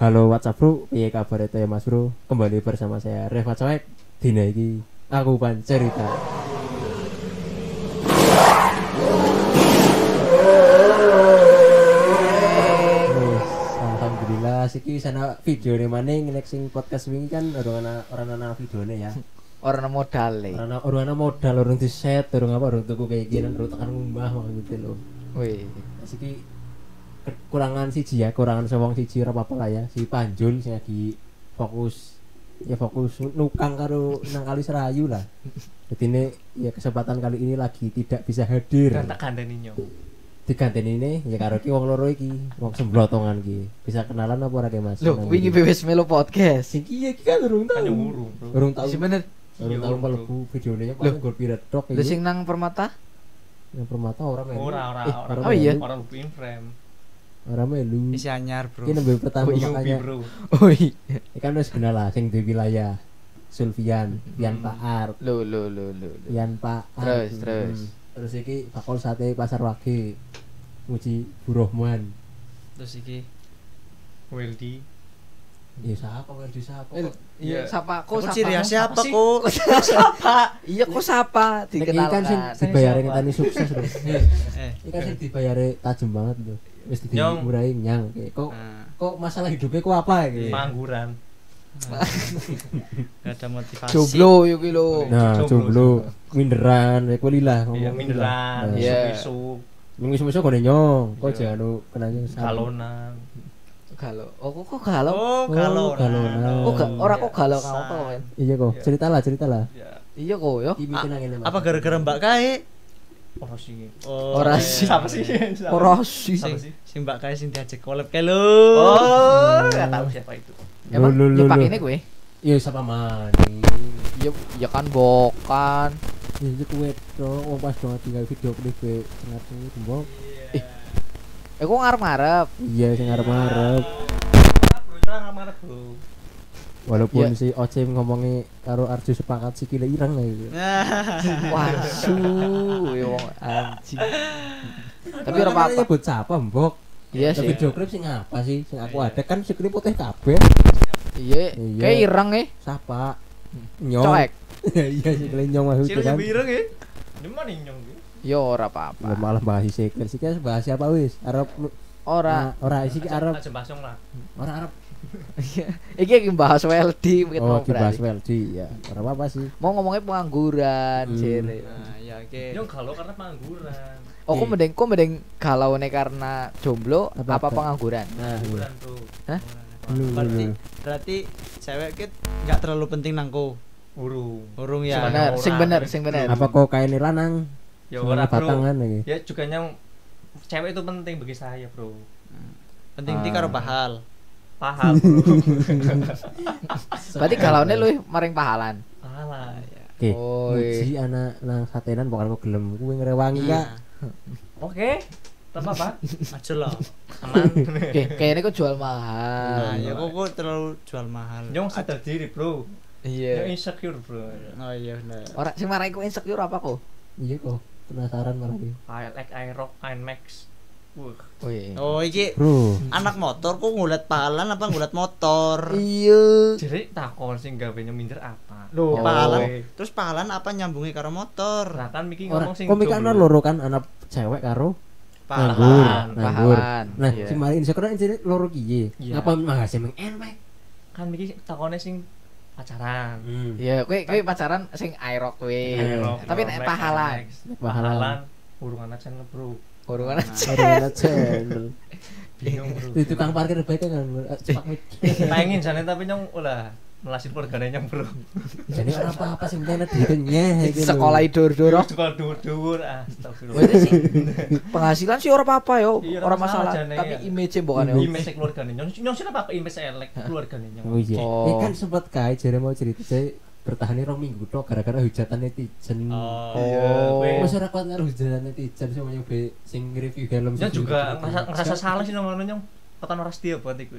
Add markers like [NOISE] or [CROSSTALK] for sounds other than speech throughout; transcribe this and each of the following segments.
Halo WhatsApp bro, piye kabar itu ya Mas Bro? Kembali bersama saya Reva Coek. Dina iki aku pan cerita. Wes, Alhamdulillah siki sana video nih maning nek sing podcast wingi kan orang orang ana videone ya. Orang modal le. Orang orang modal orang di set, orang apa orang tuku kayak gini, orang tekan ngumbah gitu loh. Wih. Siki kekurangan siji ya, kurangan sewong siji ora apa-apa lah ya. Si Panjul sing lagi fokus ya fokus nukang karo nang kali serayu lah. Jadi ini ya kesempatan kali ini lagi tidak bisa hadir. Kan tak gandeni nyong. Diganteni ini ya karo ki wong loro iki, wong semblotongan ki. Bisa kenalan apa ora ki Mas? Loh, Nang wingi iki. bebas melo podcast. Sing iya ki kan urung yang urung. Urung tahu. Si bener. Urung urung, mlebu videonya Loh. paling gol piret tok iki. sing nang permata? Yang permata ora melu. Ora ora Eh, ora. Oh iya? Ora lupa in frame. Ora melu. Isi anyar bro Iki nembe pertama Oh, iya, makanya. Bro. Oh iya. Ini kan wis kenal lah sing di wilayah Sulfian, Pian Hmm. Pak Art, Lo lo lo lo. Pian Pak Art. Terus, terus. Terus iki bakul sate Pasar Wage. Muji Bu Rohman. terus iki Weldy. Ya siapa kan di siapa? Iya, Iya. sapa kok Kok sapa? ciri kok? siapa sih? kok Sapa? Iya kok iki kan sing Dikenalkan. dibayari ngenteni sukses lho. [LAUGHS] eh Iki kan sing dibayari tajam banget lho. Wis Nyong. dimurai nyang. Kok nah, kok masalah hidupnya kok apa iki? Pangguran. gak [LAUGHS] ada motivasi Jomblo yo ki lo. Nah, Jomblo, minderan, kayak kuwi lah Iya, minderan, Nah, Iya. isu-isu, Minggu semisal kok nyong, kok Iya. jangan lu kenanya galonan. Galau. Oh kok kok galau? oh Oh, kalau galonan. Oh, ga, ora kok Iya. galau kamu apa kan? Iya kok, Iya. ceritalah, ceritalah. Ya, Iya kok yo. Angin apa gara-gara mbak kae ora sih. oh Ora eh, sih. Siapa sih? Siapa? Ora sih. sing, Siapa sih? sing mbak kae sing diajak collab kae lho Oh, enggak tahu siapa itu. Emang Lu, lu. ini gue? Iya siapa mani? Ya ya kan bokan. Ya itu kue dong, wong pas banget tinggal video klip be tengah tuh tembok. Eh kok ngarep-ngarep. Iya sing ngarep-ngarep. Bro, jangan marah, Bro. Walaupun Iya. si Ocem ngomongi karo Arju sepakat si kile ireng lah gitu. [LAUGHS] Wasu, ya wong anjing. Tapi ora apa-apa. Nyebut siapa mbok? Iya Ya, sih. Video klip sing apa sih? Sing aku ada kan si klip putih kabeh. Iya, Iya. kayak ireng eh. Siapa? Nyong. Coek. [LAUGHS] Iya si kile nyong maksud Sini kan. biru ya. Cuman nih nyong. ya. Yo ora apa-apa. Lah, malah bahas si sih kan bahas siapa wis? Arab Ora. Nah, ora sih Arab. Aja basong lah. Ora Arab. Iki lagi bahas WLD mungkin Oh, mau berani. WLD ya. Ora apa-apa sih. Mau ngomongnya pengangguran, Hmm. jere. nah ya oke kalau karena pengangguran. Oh, kok Eh. mending kok mending galau nih karena jomblo Apa- apa, apa? pengangguran? Nah, Pengangguran, Bro. Hah? Berarti berarti cewek kit nggak terlalu penting nangko Urung. urung ya bener, sing bener, sing bener. apa kok kayak lanang Ya ora, batangan lagi Ya juga nyong cewek itu penting bagi saya, Bro. penting Ah. ti karo bahal Paham, Bro. [LAUGHS] Berarti galaunya lu maring pahalan. Alah. oke Oh, muji anak nang satenan bakal kok gelem kuwi ngrewangi kak Oke. Tak apa-apa. [LAUGHS] aja lah Aman. Oke, kayaknya kok jual nah mahal. ya kok kok terlalu jual mahal Nyong sadar diri, Bro. Nyong Iya. insecure, Bro. oh iya bener Ora sing marai ku insecure apa kok? iya kok penasaran malah iki ILX, iRock, INMAX. Wah. Wih. oh iki bro anak motor kok ngulet pahalan apa ngulet motor Iya. Jadi takon sing gawe minder apa? Loh, Oh. pahalan terus pahalan apa nyambungi karo motor Nah kan Miki ngomong sing komik jomblo. loro kan anak cewek karo pahalan nganggur nah iya. si mari insecure kan loro kiye Iya. ngapa mahasiswa meng enek Kan Miki takone sing pacaran. hmm. Iya, kowe kowe pacaran sing aerok kowe. Tapi nek INMAX, pahalan. INMAX. Pahalan. Pahalan hubungan channel, Bro. Hubungan Karena channel Bingung, Bro. di tukang parkir baik kan Pengen jane tapi nyong ulah melasin keluargane nyong, Bro. jadi ora apa-apa sih penting dikenya Sekolah idor-dor. Sekolah dhuwur-dhuwur. Astagfirullah. Berarti sih penghasilan sih ora apa-apa yo, Iya, ora ora masalah Tapi ya. image bukan yo. Image keluargane nyong. Nyong sih apa image elek keluargane nyong. oh iya Oh. eh kan sempat kae jare mau cerita saya bertahan rong minggu tok gara-gara hujatan netizen oh Iya, Oh. kowe- masyarakat harus hujatan netizen mau nyoba sing review Nyong sing juga gitu. ngerasa, salah sih nyong ngono nyong. Tekan ora setia buat iku.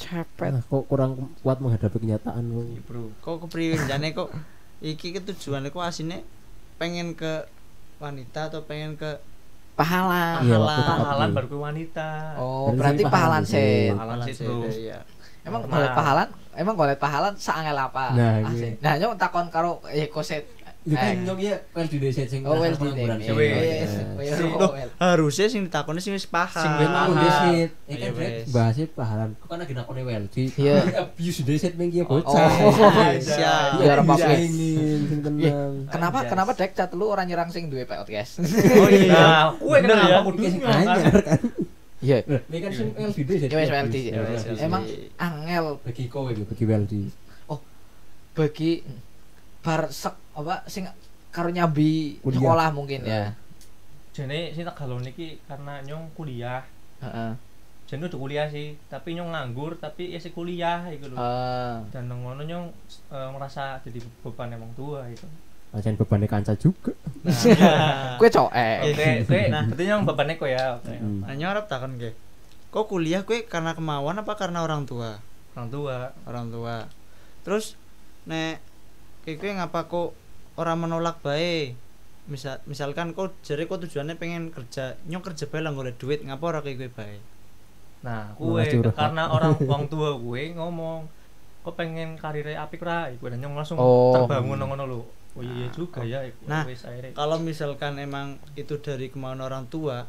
Cepet. Nah, kok kurang kuat menghadapi kenyataan lu. Iya, Bro. kok kepriwe jane kok iki ketujuannya kok asine pengen ke wanita atau pengen ke pahala. Iya, Pahala. pahalan baru ke wanita Oh, Berarti berarti pahalan sih. pahalan sih bro Iya. Emang golet pahalan, emang golet pahalan saangel apa? Nah, iya. Nah, nyong takon karo eh Itu kan ya well di desa sing Oh, well di. Wes. Harusnya sing ditakoni sing wis paham. Sing Ben Paham. desit, rek wes. bahasnya pahalan. Kok kan lagi nakone well [LAUGHS] di [LAUGHS] Iya. abuse desit ki Oh, bocah. siap. Iya, sing tenang. Kenapa kenapa dek cat lu orang nyerang sing duwe podcast? [LAUGHS] Oh iya. nah Bener kenapa Iki sing kan anyar kan. Iya. Ini kan sing di desit. Ya wes di. Wes. Iya. Emang angel bagi kowe iki bagi well di. bagi bar sek apa sing karo nyambi Kuliah. sekolah mungkin ya. jadi sih tak galon iki karena nyong kuliah Heeh. jadi udah kuliah sih tapi nyong nganggur tapi ya sih kuliah gitu loh Eh, dan nang ngono nyong eh, merasa jadi beban emang tua itu Acan bebannya kanca juga. Nah, [LAUGHS] kue coek. oke oke [LAUGHS] Nah. berarti nyong bebannya kok ya oke Hmm. Nah, nyorot takon ke. Kok kuliah kue karena kemauan apa karena orang tua? orang tua Orang tua. Terus nek kayak kue ngapa kok orang menolak bae? Misal misalkan kok jare kok tujuannya pengen kerja, nyong kerja bae lah golek duit, ngapa ora kayak kue bae? nah curhat. karena orang [LAUGHS] orang tua gue ngomong kok pengen karirnya apik ra iku dan nyong langsung Oh. terbangun ngono lho oh iya iya juga ya iku Nah, Kalau misalkan emang itu dari kemauan orang tua,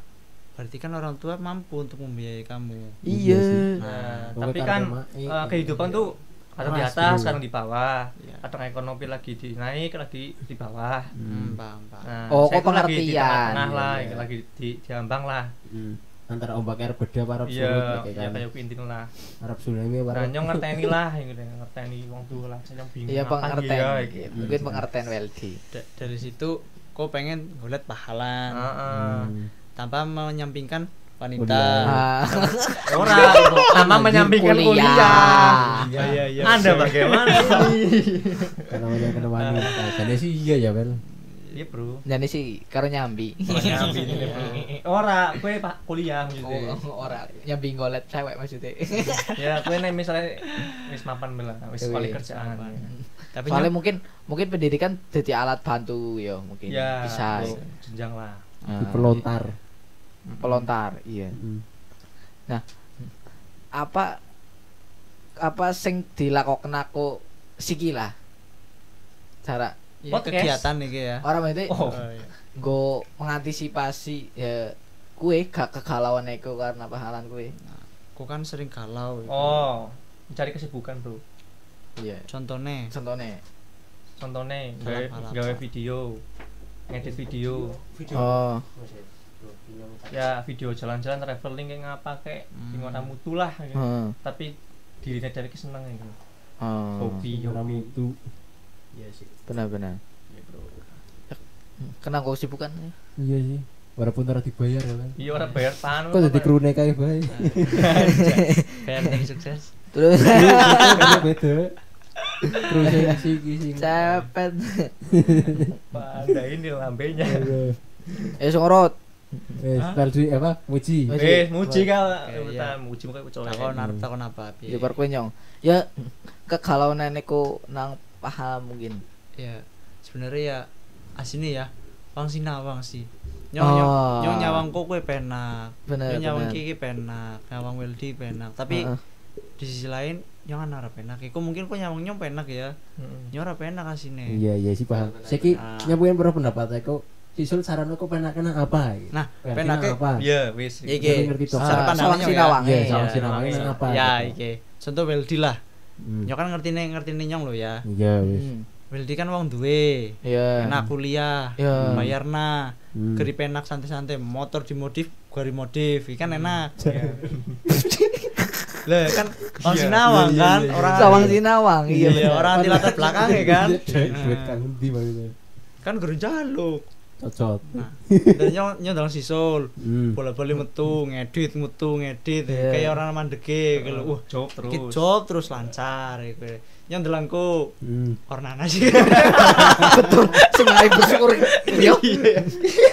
berarti kan orang tua mampu untuk membiayai kamu. Iya Iya. sih. Nah, Pokoknya tapi kan eh, iya. kehidupan tuh kadang di atas, bro. kadang di bawah. Iya. Kadang ekonomi lagi di naik, lagi di bawah. Hmm, paham, paham. Nah, Oh, saya kok tuh lagi di pengertian. tengah-tengah lah, iya. lagi di diambang lah. Hmm. Antara ombak air beda para surut Iya, kayak ya kan. kayak pintin lah. Arab tsunami Nah, para nyong ngerteni lah, yang [LAUGHS] gitu, ngerteni wong tua lah. Saya nyong bingung. Iya pengertian. iya, Iya, gitu. Mungkin pengertian Weldi. Da- dari situ kok pengen golek pahalan Heeh. Hmm. tanpa menyampingkan wanita. Ah, [LAUGHS] Ora, nama menyampingkan Kuliah. kuliah. Iya, iya, iya. Anda bagaimana ini? Karena kena wanita. Jadi sih iya ya, Bel. Iya, Bro. jadi sih karo nyambi. Nyambi ini, Bro. [LAUGHS] Ora, gue pak kuliah gitu. Oh, ora nyambi golet cewek maksudnya. [LAUGHS] ya gue nih misalnya wis mapan bela wis kali kerjaan. Tapi Soalnya mungkin mungkin pendidikan jadi alat bantu ya mungkin ya bisa jenjang lah Ah, Di pelontar. Pelontar iya Hmm. apa apa sing dilakukan aku siki lah cara Podcast. kegiatan nih ya. orang itu oh Oh, iya. go mengantisipasi ya kue gak kegalauan iku karena pahalan kue Kok kan sering galau. gitu. oh mencari kesibukan bro iya Contohnya, contohnya contohnya Dalam gawe hal apa? gawe video ngedit video ya video jalan-jalan traveling kayak ngapa kayak Hmm. di mana mutu lah gitu. hmm. tapi dirinya dari kesenang gitu oh hobi Orang hobi itu. iya sih benar-benar Iya, bro kena kau sibukan Iya sih. Walaupun ora dibayar ya, Bel. iya orang bayar panu Kok jadi kru nek kae bae. kayak yang sukses. terus Kan beda. Kru sing sing sing. cepet pada ini lambenya eh sorot Eh, spell di apa? Muji. Muji. eh muji kal iya. rebutan muji muka cowok Takon arep takon apa? ya bar kue nyong ya kegalauan niku nang paham mungkin Ya, sebenarnya ya asine ya. Wang sinawang sih. Nyong nyong Oh. nyong nyawang kok kowe penak. bener Nyong nyawang kiki penak, nyawang Weldi penak. Tapi Heeh. di sisi lain nyong kan ora penak. Iku mungkin kok nyawang nyong penak ya. Mm. Nyong ora penak asine. Iya, iya sih paham. Saiki nyampuin berapa pendapat kok Sisul saran kok penaknya apa? gitu? Nah, Penaknya penaknya- apa? iya wis Iki. Ngerti ngerti toh. Cara Ah, pandangannya sawang ya. sinawang Iya, sawang Iya, sinawang iya. nang apa? Ya, iki. Contoh Weldi lah. Hmm. Nyong kan ngerti nih ngerti nih nyong lo ya. Iya, wis. Hmm. Weldi kan wong duwe. Iya. Enak kuliah, Iya. bayarna, Hmm. geri penak santai-santai, motor dimodif, gua dimodif, ikan enak. [LAUGHS] Iya. Lah kan Iya, sinawang iya, kan, iya, iya. orang Sawang sinawang iya Iya, orang [LAUGHS] di latar belakang ya kan. Duit kang endi? Kan jaluk. Cocot. Nah, dan nyong nyong dalam sisul. Hmm. Bola-bali metu, ngedit, metu, ngedit. Iya. Kayak orang mandege gitu. Wah, job terus iki job terus lancar gitu. Nyong delangku Hmm. ornana sih. [LAUGHS] betul ngawe bersyukur yo sing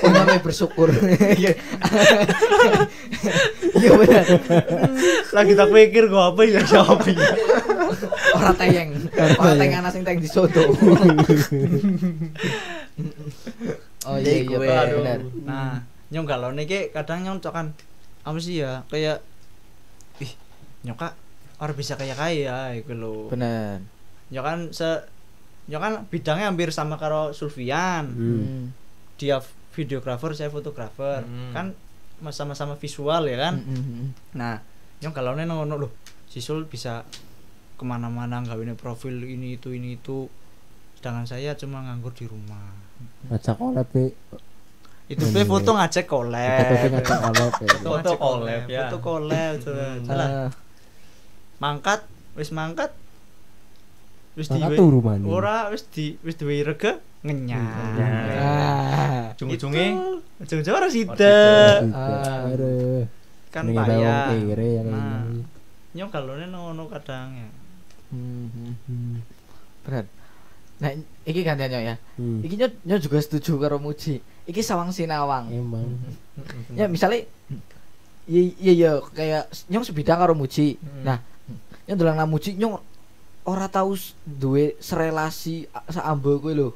ngawe bersyukur iya iya bener Lagi tak pikir gua apa ya siapa ya. ora tayeng ora tayeng ana sing tayeng disoto [LAUGHS] oh iya iya aduh. bener Nah, nyong galone iki kadang nyong cok kan apa sih ya kayak ih nyoka orang bisa kayak kaya iku lho. Bener nyok kan se nyok kan bidangnya hampir sama karo Sulfian. Hmm. Dia videografer saya fotografer. Hmm. kan sama-sama visual ya kan? Hmm, hmm, hmm. nah nyong galone ngono loh si Sul bisa ke mana-mana nggak profil ini itu ini itu. Sedangkan saya cuma nganggur di rumah ngajak collab be itu be foto ngajak collab ngajak collab Foto collab, ya. foto collab salah. Hmm. Mangkat wis mangkat wis di turu mana ora wis di wis duwe rega ngenyang Ngenyang. ah. Ujung-ujungnya ujung-ujungnya ora sida. Ah. Kan payah ya kayak Nah. nyong kalone ngono kadang ya Hmm, hmm. Bener nah iki gantian ya Hmm. iki nyok, nyok juga setuju karo Muji iki sawang sinawang Emang. ya misalnya iya iya iya kayak nyong sebidang karo Muji Hmm. nah yang dolang nang Muji nyong ora tahu s- duwe serelasi saambo kuwi lho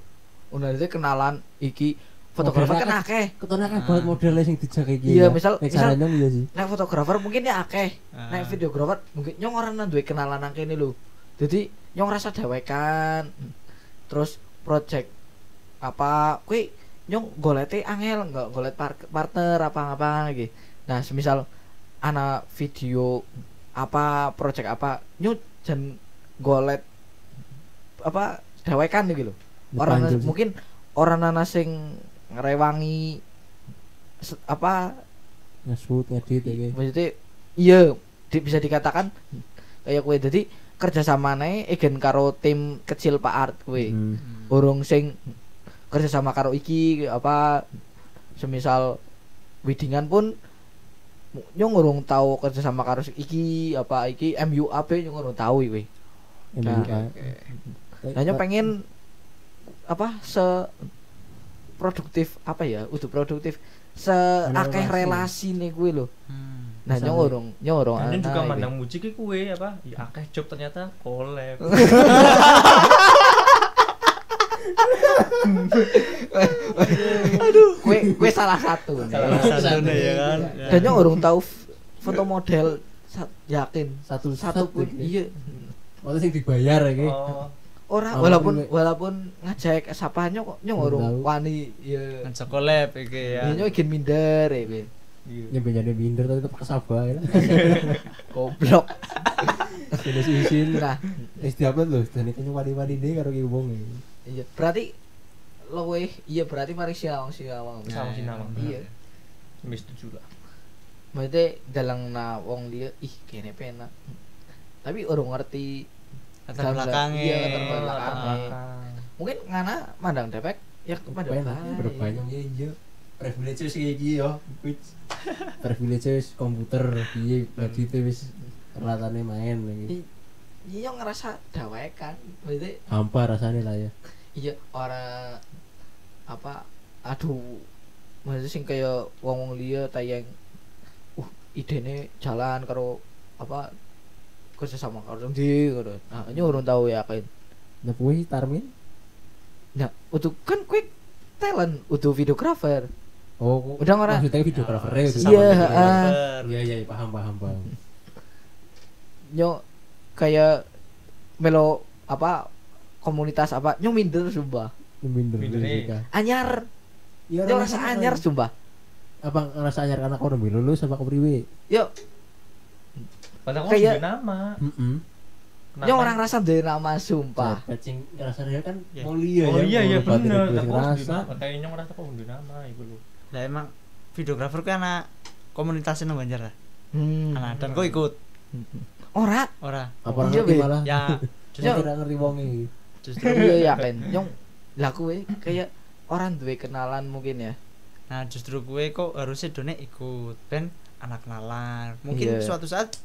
Una itu kenalan iki fotografer kan akeh Ketone kan Ah. banget modelnya sing dijake iki. Iya, ya. misal- Nek misal- caranya iya sih. nek fotografer mungkin ya akeh Ah. nek videografer mungkin nyong ora nang duwe kenalan nang kene lho jadi nyong rasa dewekan terus project apa kuwi nyong golete angel nggak? Golet par- partner apa apa gitu nah semisal ana video apa project apa nyong jan golet apa dewekan gitu lho. Orang sih. mungkin orang nana sing ngerewangi apa? Nge-shoot ngedit ya maksudnya iya di- bisa dikatakan kayak kue. Jadi kerjasama nih egen karo tim kecil Pak Art kue Hmm. urung sing kerjasama karo iki apa semisal widingan pun nyong urung tahu kerjasama karo iki apa iki MUAP nyong urung tahu iki Nah, nah nyong pengen apa se produktif apa ya udah produktif se akeh Relasi. nih gue lo Hmm. Nah Misalnya- nyong urung nyong urung Dan juga iki. mandang muji ki kue apa? Ya akeh job ternyata collab. [LAUGHS] kue kue salah satu. Salah satu nih, ya kan? Ya. dan nyong urung tahu foto model yakin satu satu pun iya Waktu sing dibayar ya kayak. Oh, ora walaupun walaupun ngajak sapa nyong kok nyong urung wani iya ngajak collab iki ya Iya, nyong ingin minder ya. Iya. Jadi binder tapi tetep kesabah ya. [LAUGHS] goblok Jenis isin. nah Wis diupload lho, dan itu wadi-wadi deh karo ki wong iya berarti luwe iya berarti mari siawang siawang Nah, sinawang. iya Wis setuju lah. maksudnya dalang na wong dia ih kene penak tapi urung ngerti latar belakangnya iya, latar Oh, belakang. latar belakang. belakang. mungkin ngana mandang depek ya kepada Berbanyak, berbanyak ya iya. Privilege wis kayak iki yo. [LAUGHS] Privilege wis komputer piye berarti itu wis peralatannya main lagi. iya ngerasa dawekan maksudnya Hampa rasanya lah ya. iya orang apa aduh maksudnya sing kayak wong wong liya tayang uh idene jalan karo apa kerja sama karo ndi ngono nah ini urung tahu ya kan Nah, Tarmin. nah untuk kan quick talent untuk videografer Oh, Udah ngora? Maksudnya videografer Ah, ya. sesama Iya. Iya iya paham paham paham. nyo kayak melo apa komunitas apa nyo minder sumpah Minder Minder nih. juga. anyar Iya nyo rasa anyar sumpah Apa ngerasa anyar karena kau udah lulus apa kau priwe? yo Padahal Kayak- kayak nama. Heeh. nyo orang rasa dari nama sumpah Cacing ngerasa dia kan Iya. mulia Oh iya iya Kalau bener. batin Aku itu harus ngerasa. nama. Kayaknya ngerasa kok nama iku lho. Lah emang videografer kan anak komunitasnya nang Banjar lah hmm. anak dan kok ikut [LAUGHS] ora ora Apa Iya, ngerti Be. malah? ya [LAUGHS] Justru tidak ngerti wong iki. justru iya yakin nyong lah kuwe kayak orang duwe kenalan mungkin ya nah justru gue kok harusnya done ikut ben anak kenalan mungkin Iya. suatu saat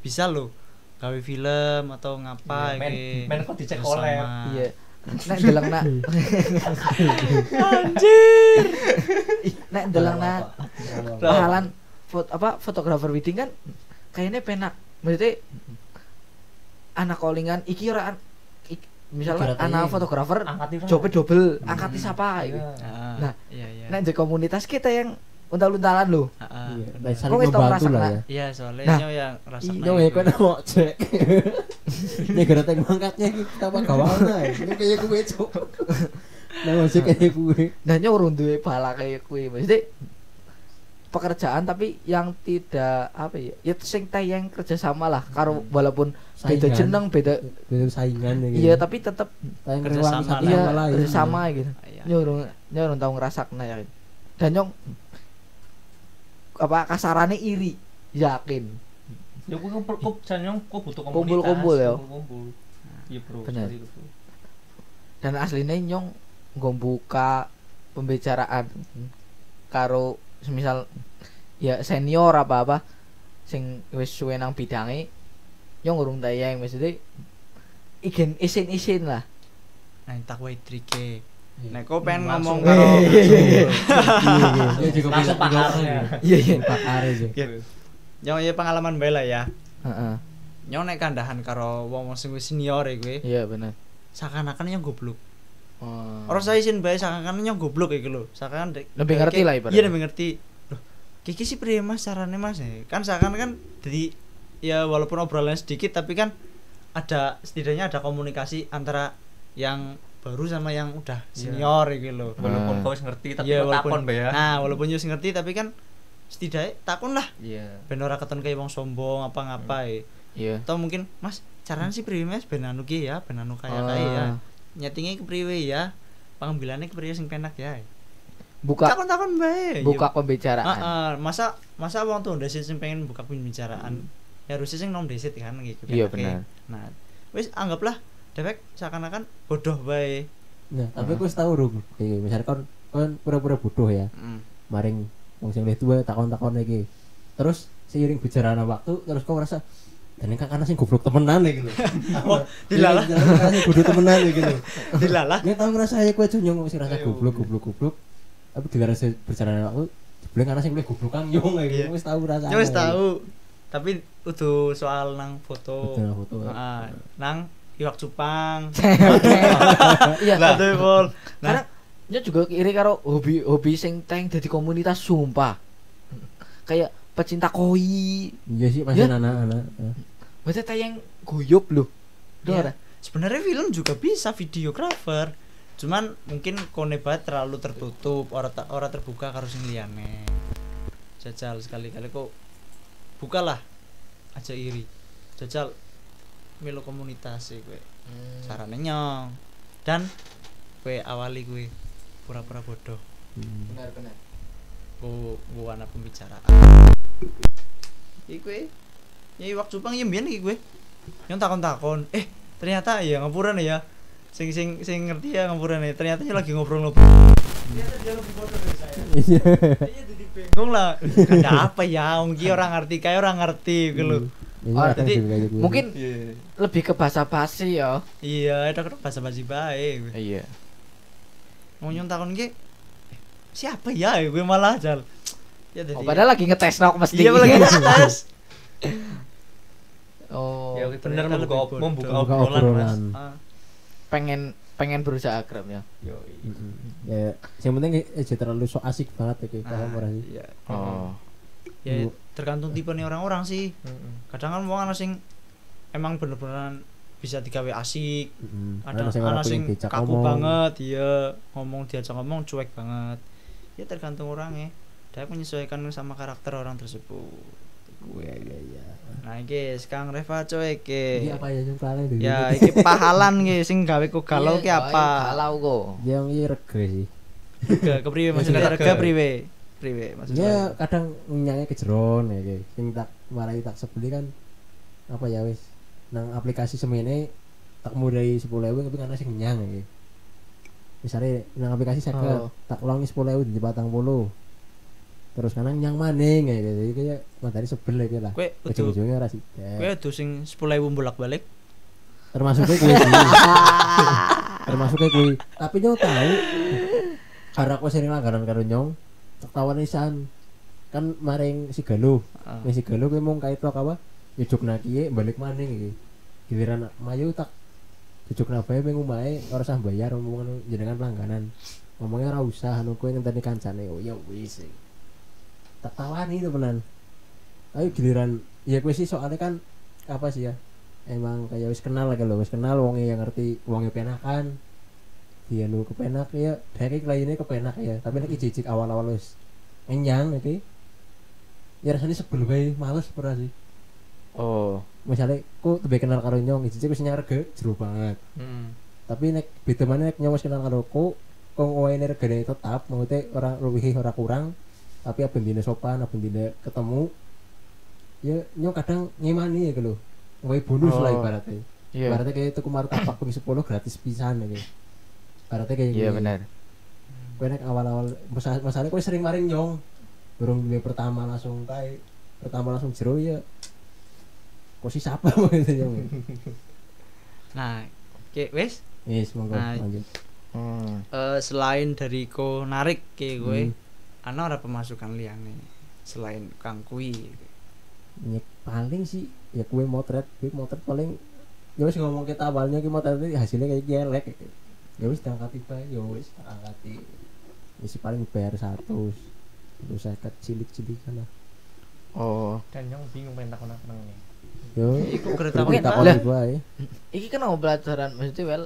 bisa loh gawe film atau ngapa Iya, men- men kok dicek collab. iya nek deleng nak. Anjir. Nek deleng nak. Apa? pahalan foto apa fotografer wedding kan kayaknya penak. Maksudnya anak callingan iki ora an- ik- misalnya anak fotografer Angkat jope double angkat Hmm. siapa gitu. Iya. nah, Nah, iya iya. Nek di komunitas kita yang untal-untalan lho. Heeh. Iya, nah, saling Kok wis tau membantu lah ya. Iya, soalnya Nah, nyo yang rasa Iya, ya kan mau cek. [LAUGHS] Ini gara tek mangkatnya iki apa gawana. Ini kayak gue cuk. Nah, masih kayak gue. Nah, nyok urung duwe bala kayak kuwi. Maksudnya pekerjaan tapi yang tidak apa ya ya sing tayang kerja sama lah karo walaupun beda jeneng beda Beda saingan ya. iya tapi tayang kerja sama iya kerja sama gitu Iya. nyok urung nyok urung tau ngrasakna ya dan nyong apa kasarane iri yakin Ya kuwi kumpul yang kok butuh komunitas. Kumpul-kumpul ya. Kumpul-kumpul. Iya, Bro. Bro. dan aslinya nyong nggo buka pembicaraan karo semisal ya senior apa apa sing wis suwe nang bidange nyong urung tayang maksudnya ikin isin isin lah Nah, tak wae trike. Iya. Nek kau pengen ngomong karo Iya, iya. Juga Langsung pakarnya. iya iya Pakar aja. Yo ya pengalaman bae lah ya. Heeh. Nyo nek kandahan karo wong sing senior e kowe, iya bener seakan-akan yang goblok. Oh. Orang saya isin bae seakan-akan yang goblok iki lho. Seakan Lebih ngerti lah ibaratnya. Iya, lebih ngerti. Loh, kiki sih priye Mas carane Mas? Eh, Kan seakan kan jadi ya walaupun obrolan sedikit tapi kan ada setidaknya ada komunikasi antara yang baru sama yang udah Iya. senior iki lho. Walaupun Ah. kau wis ngerti tapi Iya, kok takon ya. Nah, walaupun yo ngerti tapi kan setidaknya takon lah Iya. ben ora keton kayak wong sombong apa ngapain iya atau mungkin Mas caranya sih priwe Mas ben anu ki ya ben anu kaya kaya ya Ah. nyetingnya ke priwe ya pengambilannya ke priwe sing penak ya buka takon takon bae buka Ya, pembicaraan ah, ah, masa masa wong tuh ndesit sing pengen buka pembicaraan ya harusnya sing nom desit kan gitu Iya, penake. benar. nah wis anggaplah dewek seakan-akan bodoh bae Nah, tapi aku wis tau rung. Iki misalnya kon kon pura-pura bodoh ya. mm. Maring wong sing luwih tuwa takon-takon iki. Terus seiring berjalannya waktu terus kau ngerasa dan kan karena sing goblok temenan iki lho. Wah, [LAUGHS] dilalah. Karena bodoh temenan iki lho. dilalah Ya tau ngerasa ya kowe nyong sing rasa goblok goblok goblok. Tapi dengan rasa berjalannya waktu Sebelum karena sing luwih goblok kang nyong Iya. iki wis tau rasane. ya wis tahu tapi udah soal nang foto foto. Ah, nang iwak cupang [LAUGHS] iya lah tuh Pol. karena nah dia juga iri karo hobi hobi sing teng jadi komunitas sumpah kayak pecinta koi Iya sih masih Ya. anak-anak. maksudnya tayang guyup loh Iya. ora? sebenarnya film juga bisa videografer cuman mungkin konebat terlalu tertutup ora ta- ora terbuka karo sing liyane jajal sekali-kali kok bukalah aja iri jajal melu komunitas sih gue Hmm. sarane nyong. Dan gue awali gue pura-pura bodoh. Hmm. benar benar gue gue warna pembicaraan. Iki gue ya iwak cupang ya iki gue yang takon-takon. Eh ternyata ya ngapuran ya. Sing sing sing ngerti ya ngapuran ya. Ternyata dia lagi ngobrol-ngobrol. Ternyata dia lebih bodoh dari saya. [LAUGHS] Iya. jadi bingung. Lah. Ada apa ya? Wong ki orang ngerti kayak orang ngerti gitu Ini Oh, kadang jadi gitu. mungkin iya lebih ke bahasa basi ya iya ada kan bahasa basi baik iya mau takon ki eh, siapa ya gue malah jal ya oh, padahal lagi ngetes nok mesti iya lagi tes [LAUGHS] oh Ya bener membuka op- membuka obrolan Mas. obrolan. Ah. pengen pengen berusaha akrab ya Yoi. Mm-mm. Ya, yang penting aja terlalu so asik banget ya kayak Ah, paham ora sih? iya. oh ya. Tergantung tipe nih orang-orang sih kadang kan wong ana sing emang bener-bener bisa digawe asik Mm-mm. ada Ana sing kaku ngomong. banget iya ngomong diajak ngomong cuek banget ya tergantung orangnya dia menyesuaikan sama karakter orang tersebut gue Iya iya. nah iki sekarang Reva cuek ke Iki apa ya yang kalian dulu? ya iki pahalan ki sing gawe ku galau ki Iya, apa galau kok Yang ini regre sih. ke kepriwe maksudnya Rega. rega priwe priwe maksudnya? Ya kadang nyangnya kejeron ya kayak sing tak marai tak sebeli kan apa ya wis. Nang aplikasi semene tak mulai sepuluh ewu tapi karena sing nyang ya. Misalnya nang aplikasi saya Oh. tak ulangi sepuluh ewu di batang puluh. Terus kadang nyang maning ya gitu kayak materi sebel ya lah. Kue udah ujung-ujungnya ora kue sida udah sing sepuluh ribu bolak balik termasuk kayak gue termasuk kayak gue tapi nyong tahu karena aku sering langgaran karo nyong tak tawan isan kan maring si galuh Ah. Nih si galuh gue mau kait tok apa? Nyujuk nakiye balik maning iki. Giliran mayu tak cucuk nabae pengen omahe ora usah bayar ngomong jenengan langganan. Ngomongnya ora usah anu kowe ngenteni kancane oh ya wis tak tawani itu benan tapi giliran ya gue sih soalnya kan apa sih ya? Emang kayak wis kenal lah kalau wis kenal wongnya yang ngerti wongnya penakan dia nu kepenak ya dari kliennya kepenak ya tapi lagi jijik awal-awal wis. Enyang iki ya rasanya sebel bae males pernah sih. Oh. misalnya kok lebih kenal karo nyong jijik wis nyarga jero banget. Hmm. tapi nek beda mana nek nyong wis kenal karo ku kok ini regane tetap maksudnya orang lebih orang kurang tapi apa dina sopan apa dina ketemu ya nyong kadang ngimani ya gitu Wae bonus lah Oh. ibaratnya. Iya. ibaratnya kayak tuku martabak ping 10 gratis pisan ya ibaratnya kayak Iya gini. benar. Kowe nek awal-awal masalah masalahnya kowe sering maring nyong burung duwe pertama langsung kae pertama langsung jero ya kok sih siapa [LAUGHS] gitu nyong Nah, oke wes yes monggo Nah, lanjut Hmm. eh, selain dari ko narik ke gue, Hmm. ana ora pemasukan liyane selain kang kui. ya paling sih ya kue motret kue motret paling ya wis ngomong kita awalnya ki motret itu hasilnya kayak gelek ya wis diangkat tiba ya wis tak angkati ya sih paling bayar satu terus saya cilik cilik kan lah Oh. Dan yang bingung pengen takon apa nang yo Iku kereta berarti Mungkin- tak lah. gua ya Iki kan mau pelajaran maksudnya well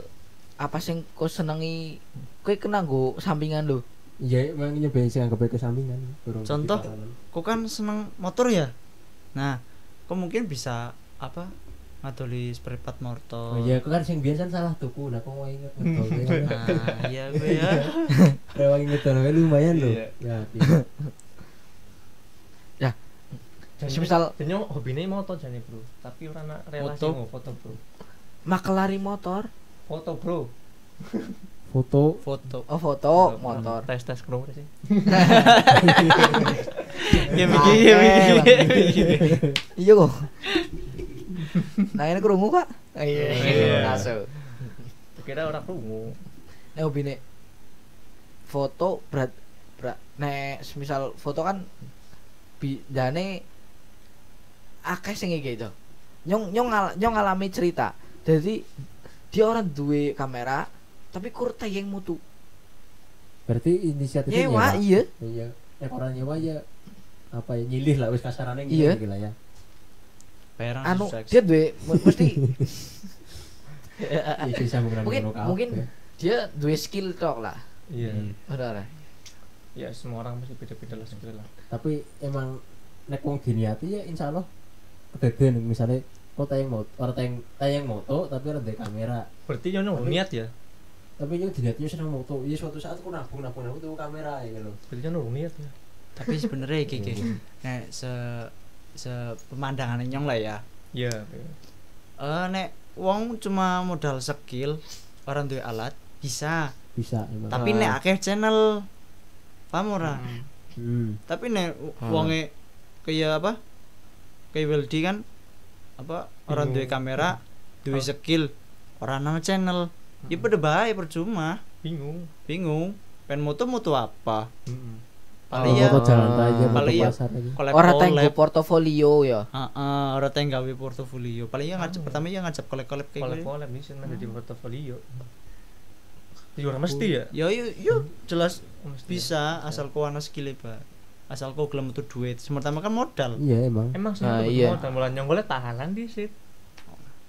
apa sing kau senengi kowe kena nggo sampingan lho. iya emang nyobain sih anggap ke sampingan Contoh? Kok kan seneng motor ya? Nah, kok mungkin bisa apa? Ngadoli seperempat motor. oh iya aku kan sing biasa salah tuku nah kok mau inget ngedol ya. [LAUGHS] Nah, iya gue ya. Rewang inget wae lumayan loh Iya. ya iya. Semisal- dan yang hobine moto jane, Bro. Tapi ora ana relasi Foto? mau foto, Bro. Makelari motor. Foto, Bro. foto Foto. Oh foto motor. Tes tes krungu sih. [LAUGHS] Ya mikir ya mikir. Iya kok. [LAUGHS] Nah ini kerungu kak. Iya. Iya. Masuk. Kira ora krungu. Nek hobine foto berat berat nek semisal foto kan bidane akeh sing iki itu. Nyong nyong ngal, nyong ngalami cerita. Jadi dia orang duwe kamera tapi kur tayang mutu. berarti inisiatifnya Nyewa iya. iya ya orang nyewa ya apa ya nyilih lah wis kasarannya Iya. gitu lah ya Bayaran Anu dia duwe mesti [LAUGHS] iya mungkin mungkin dia duwe skill tok lah. Iya. Hmm. Benar. Ya semua orang pasti beda-beda lah skill lah. tapi emang nek wong diniati ya insya Allah kedaden misalnya kok tayang moto orang tayang tayang moto tapi ada kamera Berarti yo Tapi- niat ya. tapi yang diniati senang moto iya suatu saat aku nabung nabung nabung tuh kamera ya gitu Berarti yo niat ya. Tapi sebenarnya iki iki. Iya. Nek se pemandangan nyong lah ya. Iya. Eh nek wong cuma modal skill, orang duwe alat bisa. bisa emang Tapi Ah. nek akeh channel paham ora? hmm. Tapi nek Ah. wonge kayak apa? Kayak Weldy kan apa orang duwe Bingung. kamera, duwe Oh. skill, orang nang channel. Ya pada baik percuma, Bingung. bingung. Pen moto moto apa? Heeh. Paling Kalau ya jalan aja moto paling ya aja Orang tenggo portofolio ya. Heeh, ora teng gawe portofolio. Paling ya ngajak Anu. pertama ya ngajak collab-collab kayak gitu. Collab-collab bisa menjadi portofolio. Iya, mesti ya. Ya yo yo jelas Mesti. bisa asal kau ana skill Pak. Asal kau gelem metu duit. Semertama kan modal. iya emang Emang sih Nah, iya. iya. dan mulai nyonggolnya tahanan di sit.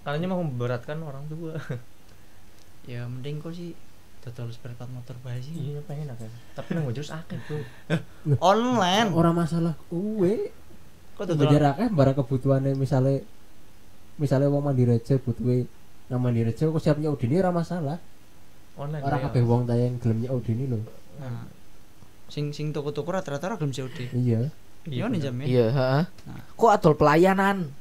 Karena mau memberatkan orang tua. Ya mending kau sih total seperempat motor bae sih. iya pengen akeh. Tapi nang terus akeh, Bro. Online. orang masalah kue Kok total belajar akeh barang kebutuhannya misalnya misalnya wong mandi reja butuhe nang mandi reja kok siapnya udini ora masalah Online. orang ya. kabeh wong tayang gelemnya udini lho Nah, sing sing toko-toko rata-rata ora gelem COD. iya Iya nih jamin. Iya, heeh. Nah. Kok adol pelayanan?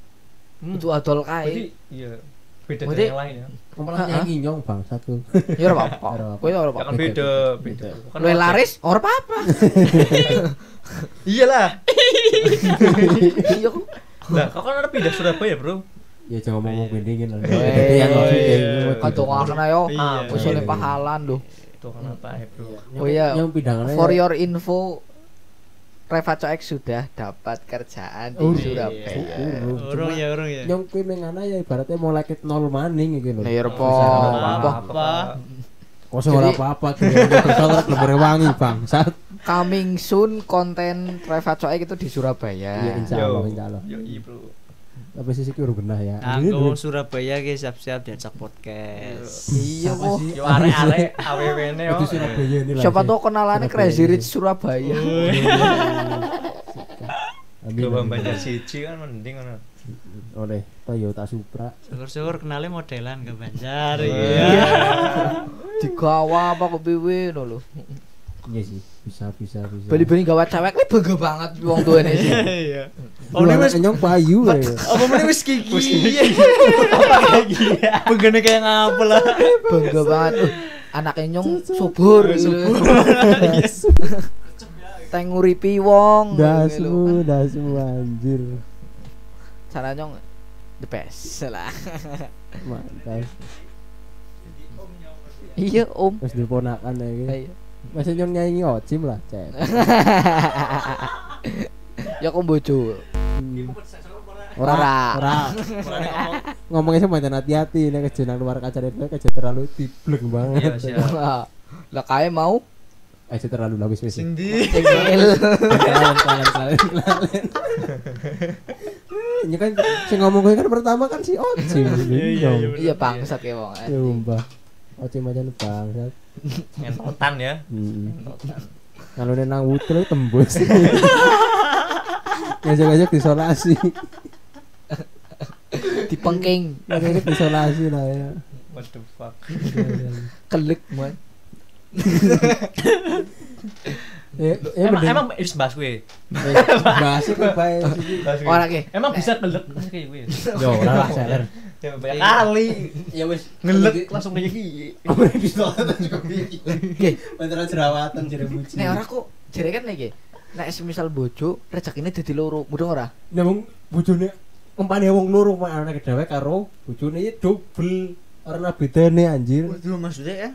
Hmm. Itu adol kae. iya beda dari yang lain ya. kok malah Ha-ha. nyanyi nyong bang satu [LAUGHS] Ya ora apa-apa. Ora. Kowe ora Ya apa-apa. kan beda, beda. Kan Luwe ojek. laris ora apa-apa. [LAUGHS] Iyalah. [LAUGHS] Iya kok. Lah, kau kan ada pindah Surabaya, Bro. ya jangan ngomong pendingin lah Eh, Itu yang maksudnya, iya. kena yo. Iya. Ah, Iya. pahalan lho. Itu kan apa ya, Bro? Oh iya. nyong pidangannya For your info Reva Coek sudah dapat kerjaan di Oh, Surabaya. Urung. Ya, urung ya. nyong kuwi mengana ya ibaratnya mau like nol maning gitu Nah, ya Oh, apa? Apa? apa? kosong ora Jadi- apa-apa terus ora wangi bang saat coming soon konten private coek itu di Surabaya. Iya, insya Yo. Allah, insya Allah. Yo, iya, Bro. Tapi sih sih udah genah ya. Anggo. Surabaya ki siap-siap diajak podcast. Iya Siapa kok. Yo arek-arek aww-ne yo. Surabaya ini lah. Siapa tuh kenalannya. Crazy Rich Surabaya. Amin, Coba amin. banjar siji kan mending ngono. oleh Toyota Supra. Syukur-syukur kenalnya modelan ke Banjar. Iya. Iya. Digawa apa kok piwe lho. Iya sih, bisa bisa bisa. Bali-bali gawa cewek ini bangga banget wong tuane sih. [LAUGHS] Iya. Oh, ini ini wis nyong payu ya. apa meneh wis gigi. [LAUGHS] Begene kayak ngapa lah. Bangga banget. Anaknya nyong subur. Subur. [LAUGHS] Teng nguripi wong. Dasmu, dasmu anjir. Cara nyong the best lah. Mantap. Iya, Om. Terus diponakan gitu. Masih nyong nyanyi ngocim lah, cek. [LAUGHS] Ya kok bojo. Ora, Ora. ora. Ngomongnya sama jangan hati-hati nek kerja nang luar kaca itu kerja terlalu tiblek Iya, banget. siap. Lah kae mau Aja terlalu lah wis wis. Sing di. Kalian kalian kalian kalian. Ini kan sing ngomong gue kan pertama kan si Ocim. Iya, iya, iya. Iya bangsat ya wong. Sumpah. Ocim aja bangsat. Ngentotan ya. Hmm. Kalau nang wutre tembus. [LAUGHS] Ngajak-ngajak disolasi. Dipengking, Ngajak disolasi lah ya. What the fuck. [LAUGHS] kelek man. Ya, ya Emang mending- emang. Eh, bahas itu bae. Ora ki. Emang bisa kelek kayak kowe. Yo, ora lah seler. Ya banyak kali. Ya wis Ngelek langsung kayak gini. Apa disolatan juga Oke. Pantaran jerawatan jadi buci. Nek ora kok jere kan iki. Nek semisal bojo rezekine dadi loro, mudeng ora? Nah, wong bojone umpane wong loro mak anak dhewe karo bojone iki double. Ora bedane anjir. Waduh maksudnya ya.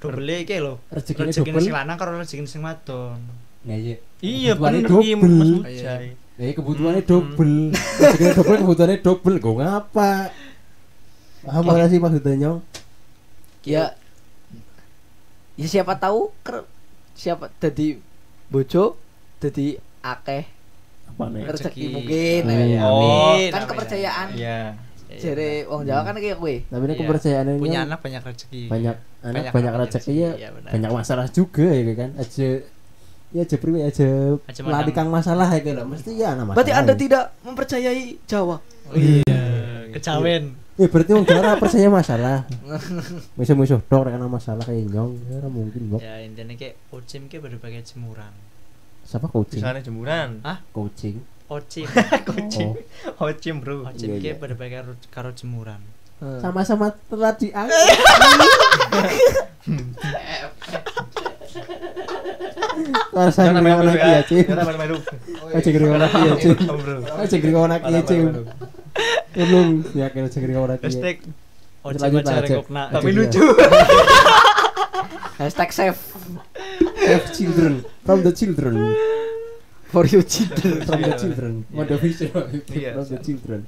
Double iki lho. Rezekine Rezeki double. sing lanang karo rezeki sing wadon. Nah, iya. Iya, Kebutuhannya bener iya Mas double. Ujai. Nah, iya kebutuhannya Hmm. double. [LAUGHS] Rezekine double kebutuhannya double. Gue ngapa? Paham ora sih maksudnya nyong? Ya Ya siapa tahu ker, siapa dadi bojo dadi akeh Apa nih? rezeki mungkin. Oh, iya. ya. Oh. kan kepercayaan Iya. jere wong Jawa kan kayak kowe. Tapi ini Iya. kepercayaan ini Punya nyong anak banyak rezeki. banyak anak Banyak rezeki banyak ya iya, banyak masalah juga ya kan aja ya aja priwe aja Aja meladikang masalah ya kan mesti ya masalah Berarti Anda ya. tidak mempercayai Jawa. Iya. Kecawen. Ya berarti wong ora percaya masalah musuh-musuh dong rek ana masalah kayak nyong ya ora mungkin kok Ya intinya kayak Ocim kayak berbagai jemuran. siapa coaching Di sana jemuran. coaching Ocim. [LAUGHS] oh Hocim, Bro. Ocim kayak iya. berbagai ru- karo jemuran. sama-sama telah diangkat Rasa Jangan main ngomong dulu lagi ya, dulu. Aja ngomong lagi ya, Cim. Bro. Aja ngomong lagi ya, Cim. Belum, ya kira lagi. ya. Hashtag Lanjut aja aja. rekokna. Tapi lucu. [LAUGHS] Hashtag save Save children from the children for you children. [LAUGHS] from the children. What the vision Iya, from the children.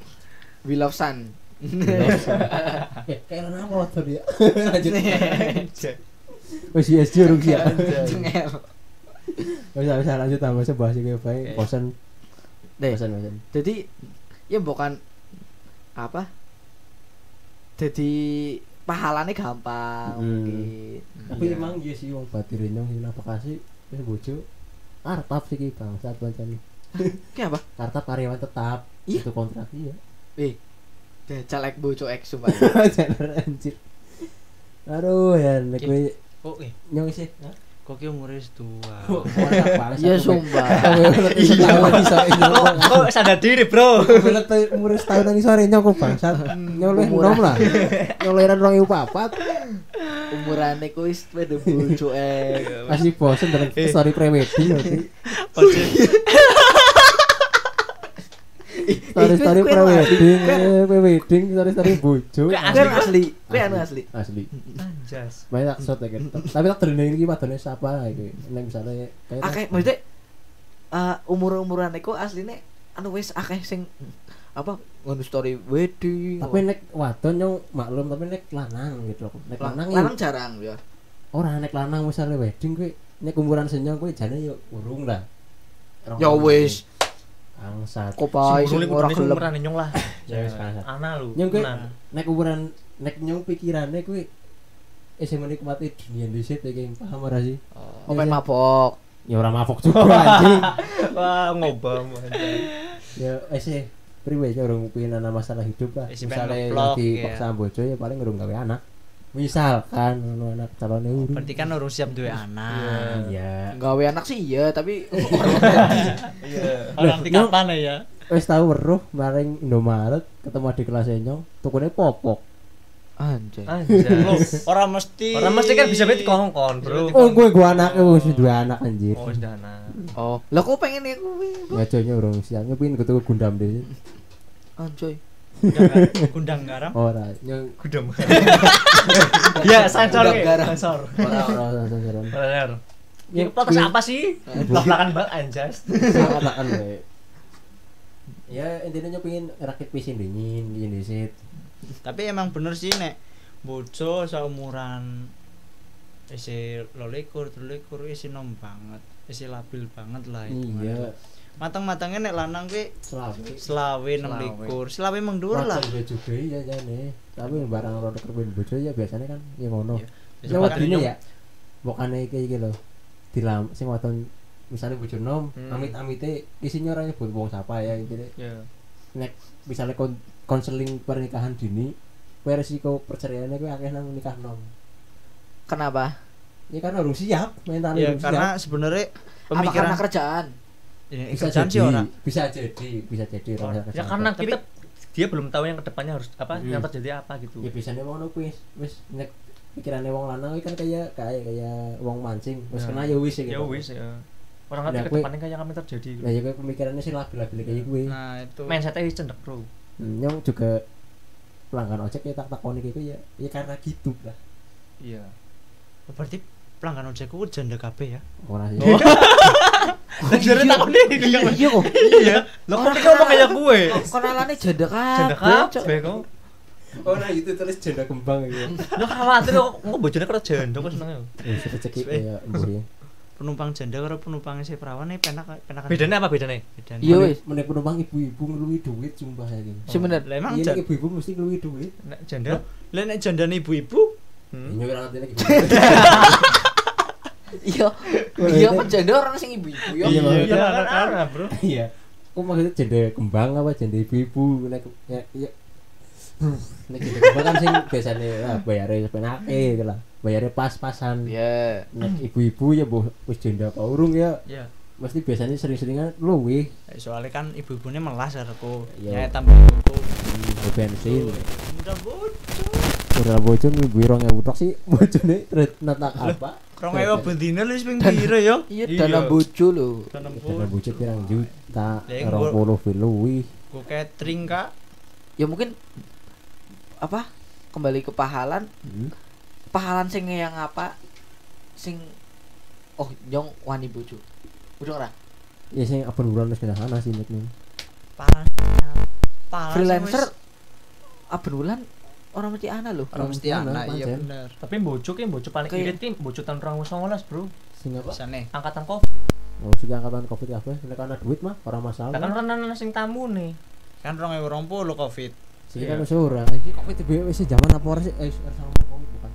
We love sun. [LAUGHS] Eh, kayak apa waktu dia? Lanjut. Oh si SD urung sih ya. Cengel. Bisa bisa lanjut tambah ini baik. Oke. Bosan, Deh, bosan, bosan. jadi ya bukan apa? Jadi pahalanya gampang Hmm. mungkin. Tapi emang iya sih wong ini apa kasih wis bojo kartap sih ki bang saat pancen Kayak apa? [LAUGHS] kartap karyawan tetap Iya. itu kontrak iya Eh, caleg bojo ek sumpah. [LAUGHS] jangan anjir aduh ya nek Oke. kowe Kok eh nyong sih Hah? Kok ki umure wis tua. [LAUGHS] Iya kowe. sumpah. Sore [LAUGHS] nyong Kok sadar diri, Bro? Lebih umur setahun lagi sore nyong kok bangsat Umuran. enom lah ibu papat Umurane ku wis pada bojo ek. masih bosen Eh. story pre-wedding nanti [LAUGHS] Ocim. story story Kuwi- kuwi pre-wedding pre-wedding story story bojo anu asli, kuwi anu asli. asli Anjas. banyak tak shot ya kan tapi tak terdengar ini wadone siapa iki nek misalnya kayak Akeh maksudnya eh umur-umuran iku asline anu wis akeh sing apa ngono story wedding. tapi nek wadon nyong maklum tapi nek lanang gitu loh nek lanang lanang, jarang ya. ora nek lanang misalnya wedding kuwi nek umuran senyong kuwi jane yo urung lah. Ya wis. Angsat. Kok pae Sing ora gelem. umuran nyong lah. [LAUGHS] Ya wis bangsat. Ana lu. Nyong kuwi nek umuran nek nyong pikirane kuwi isih menikmati dunia dhisik iki paham ora sih? Oh, main mabok. Ya ora mabok juga anjing. [LAUGHS] Wah, ngobam aja. Ya isih priwe ya urung pengen ana masalah hidup lah. Misalnya ngeblok, lagi ya. paksa bojo ya paling urung gawe anak. Misalkan ono anak calonnya urung. Berarti kan urung siap duwe anak. Iya. Gawe anak sih iya, tapi [LAUGHS] Iya. Orang Loh, nyong- kapan ya? Wis tau weruh maring Indomaret ketemu di kelas nyong tukune popok. anjay. Anjay. Loh, orang mesti Orang mesti kan bisa bet kongkon, Bro. Oh, gue gua anaknya wis duwe anak anjir. Oh, wis dana. Oh, lah kok pengen ya kuwi? Ngajonya urung siap nyepin kutu gundam deh. Anjay. Gundang- gundang garam. Ora, nyong Kuda Ya, sensor ya, garam. sensor. ora ora ora ora. Ya, kuwi- apa sih? Belak-belakan banget anjas. We. Ya intinya nyepin rakit pisin dingin, dingin disit. Tapi emang bener sih nek bojo seumuran isi lolikur, telulikur isi nom banget. Isi labil banget lah itu. Iya, Matang-matangnya nek lanang kuwi selawe. selawe 6 likur. Selawe emang dhuwur lah. Juga ya jane. Tapi barang rada kerben bojo ya biasanya kan ya ngono. Iya. Ya wadine ya. Bokane iki iki lho. Dilam sing wadon misalnya bojo nom, Hmm. amit-amite isinya ora nyebut wong sapa ya intine. Ya. Nek misalnya kon konseling pernikahan dini, kowe resiko perceraiannya kowe akeh nang nikah nom. Kenapa? Ya karena harus siap, mentalnya Ya harus karena siap. sebenarnya Apa pemikiran karena kerjaan? Ya, bisa jadi, sih bisa jadi, bisa jadi Oh, orang Ya karena kita dia belum tahu yang ke depannya harus apa, Hmm. yang terjadi apa gitu. ya biasanya wong ngono kuwi wis nek pikirannya wong lanang kan kayak kayak kayak wong mancing wis Ya. kena ya wis Ya wis ya. Orang Nah, ngerti kue- ke depannya kayak apa yang terjadi. Lah ya kowe pemikirannya sih labil-labil kayak kuwi. Nah, itu. Mindsetnya cendek, Bro. Hmm, Nyong juga pelanggan ojek ya tak takoni gitu ya ya karena gitu lah Iya. Berarti pelanggan ojekku janda kabeh ya. orang sih Oh. [LAUGHS] Lah jare takon deh Iya, iya kok. Iya. Lo kok ngomong kayak gue? Konalane janda Janda kabeh. Cok. kabeh kok. orang itu tulis janda kembang gitu Lo khawatir kok bojone karo janda kok seneng ya. ya rezeki ya ya Penumpang janda karo penumpang si perawan ini penak penak. Bedanya apa bedanya? Bedanya. Iya wis. menek penumpang ibu-ibu ngeluwi duit sumpah ya gitu Si bener. Lah emang iya ibu-ibu mesti ngeluwi duit Nek janda Lah nek jandane ibu-ibu Hmm. Ini orang ngerti lagi. [LAUGHS] Iya. Iya kan janda orang sing ibu-ibu ya. Iya, Iya, kan, kan kan. anak, Bro. Iya. Kok maksudnya janda kembang apa janda ibu-ibu nek ya nek janda kembang kan sing biasanya ah, bayarnya penake gitu lah. Bayarnya pas-pasan. Iya. Nek ibu-ibu ya boh wis janda apa urung ya ya mesti biasanya sering-seringan luwih Eh, soalnya kan ibu-ibunya melas aku Iya. ya tambah buku hmm, bensin. udah bocor Ora bocor ibu rong ewu tok sih [LAUGHS] bojone tret natak apa? krong ewa bendina lu ping piro ya Iya dana bojo lho. tanam Karena pun bocor pirang juta, Lah, yang rong puluh luwih. gue catering kak Ya mungkin apa? Kembali ke pahalan, Hmm. pahalan sing yang apa? Sing oh nyong wani bojo. Bojo ora? Ya sing abon bulan wis kena sana sih nek nih. parah parah Freelancer aben bulan orang mesti ana lho. orang mesti Orang anak mesti iya anak, bener Tapi bojo ki bojo paling irit ki bojo tahun 2019, Bro. Sing apa? Angkatan Covid. Oh, sing angkatan Covid kabeh nek ana duit mah ora masalah. Lah kan orang ana sing tamu nih. kan rong ewa rong puluh covid Sing Iya. kan wis ora. Iki Covid wis zaman apa ora sih? Eh, sama Covid bukan.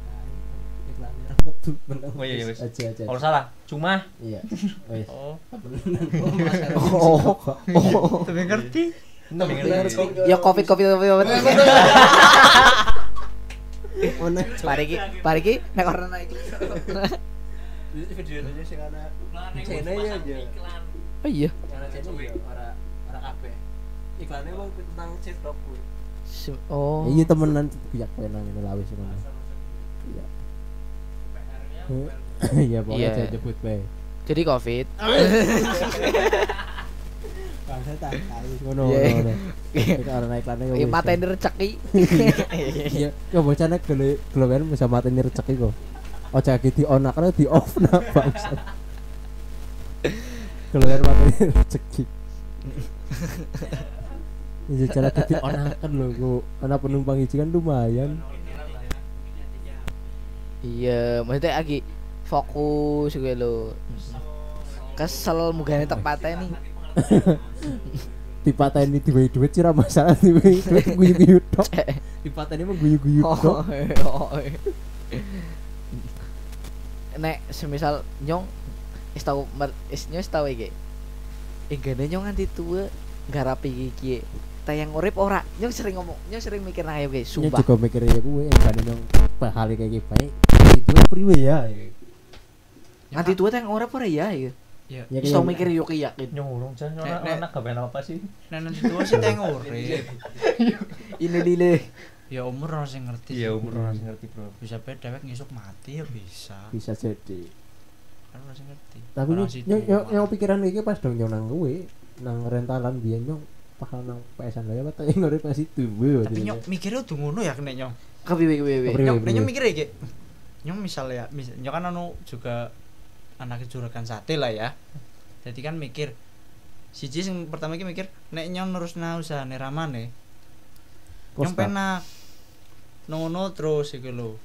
Oh, iya, iya, wis. Aja aja. Kalau salah, cuma Iya. Wis. oh [LAUGHS] Oh. Oh. tapi ngerti Bener. Ya covid covid covid. covid. Mana? Pariki pariki nek ora naik. Videonya sing ana China ya aja. Oh iya. Ana China ya ora ora kabeh. Iklannya mau tentang kuwi. Sim- Oh. Iya temenan biyak penang ini lawis ngono. Iya. Iya pokoknya Iya. aja nyebut bae. Jadi covid. [LAUGHS] Bangsa tak kali ngono Iya. ngono. Nek ora iklannya ya Eh mateni. [LAUGHS] Iya, ya nek gele gelewen bisa mateni kok. Lagi di on karena di off mateni. Iya cara di kan lho kok. Ana penumpang hiji kan lumayan. Iya, maksudnya lagi fokus gue lo kesel mugane tak pateni [LAUGHS] dipateni duwe duit sih masalah duwe duit guyu-guyu tok. [LAUGHS] Dipateni mah guyu-guyu oh, tok. oh, nek semisal nyong is tau mer- is nyong is tau iki. Enggane nyong nganti tua garap iki iki. Tayang urip ora? Nyong sering ngomong nyong sering mikir nang ayo guys Ini sumpah. juga mikir ya gue kan yang hal kayak gitu baik. Itu priwe ya nganti tua tayang urip ora ya iya ya ya Is tau mikir yo ki yakin nyurung jan ora ora gawean apa sih Nek nanti tua sih teng urip. ini lile Ya umur ora sing ngerti. iya umur ora sing ngerti bro Bisa bae dhewek ngisuk mati ya bisa. bisa jadi Kan ora sing ngerti. tapi nyok nyok nyok mah. nyok pikiran iki pas dong nyok nang gue nang rentalan dia nyok pahal nang pesan lah ya apa tadi ngurip masih tuh Tapi nyok mikirnya udah ngono ya Nyong nek kepriwe. nyong mikir iki. Nyong misal ya, nyong kan anu juga anak juragan sate lah ya. Jadi kan mikir siji sing pertama iki mikir nek nyong nerusna usahane ramane nyong penak ngono terus iki lho.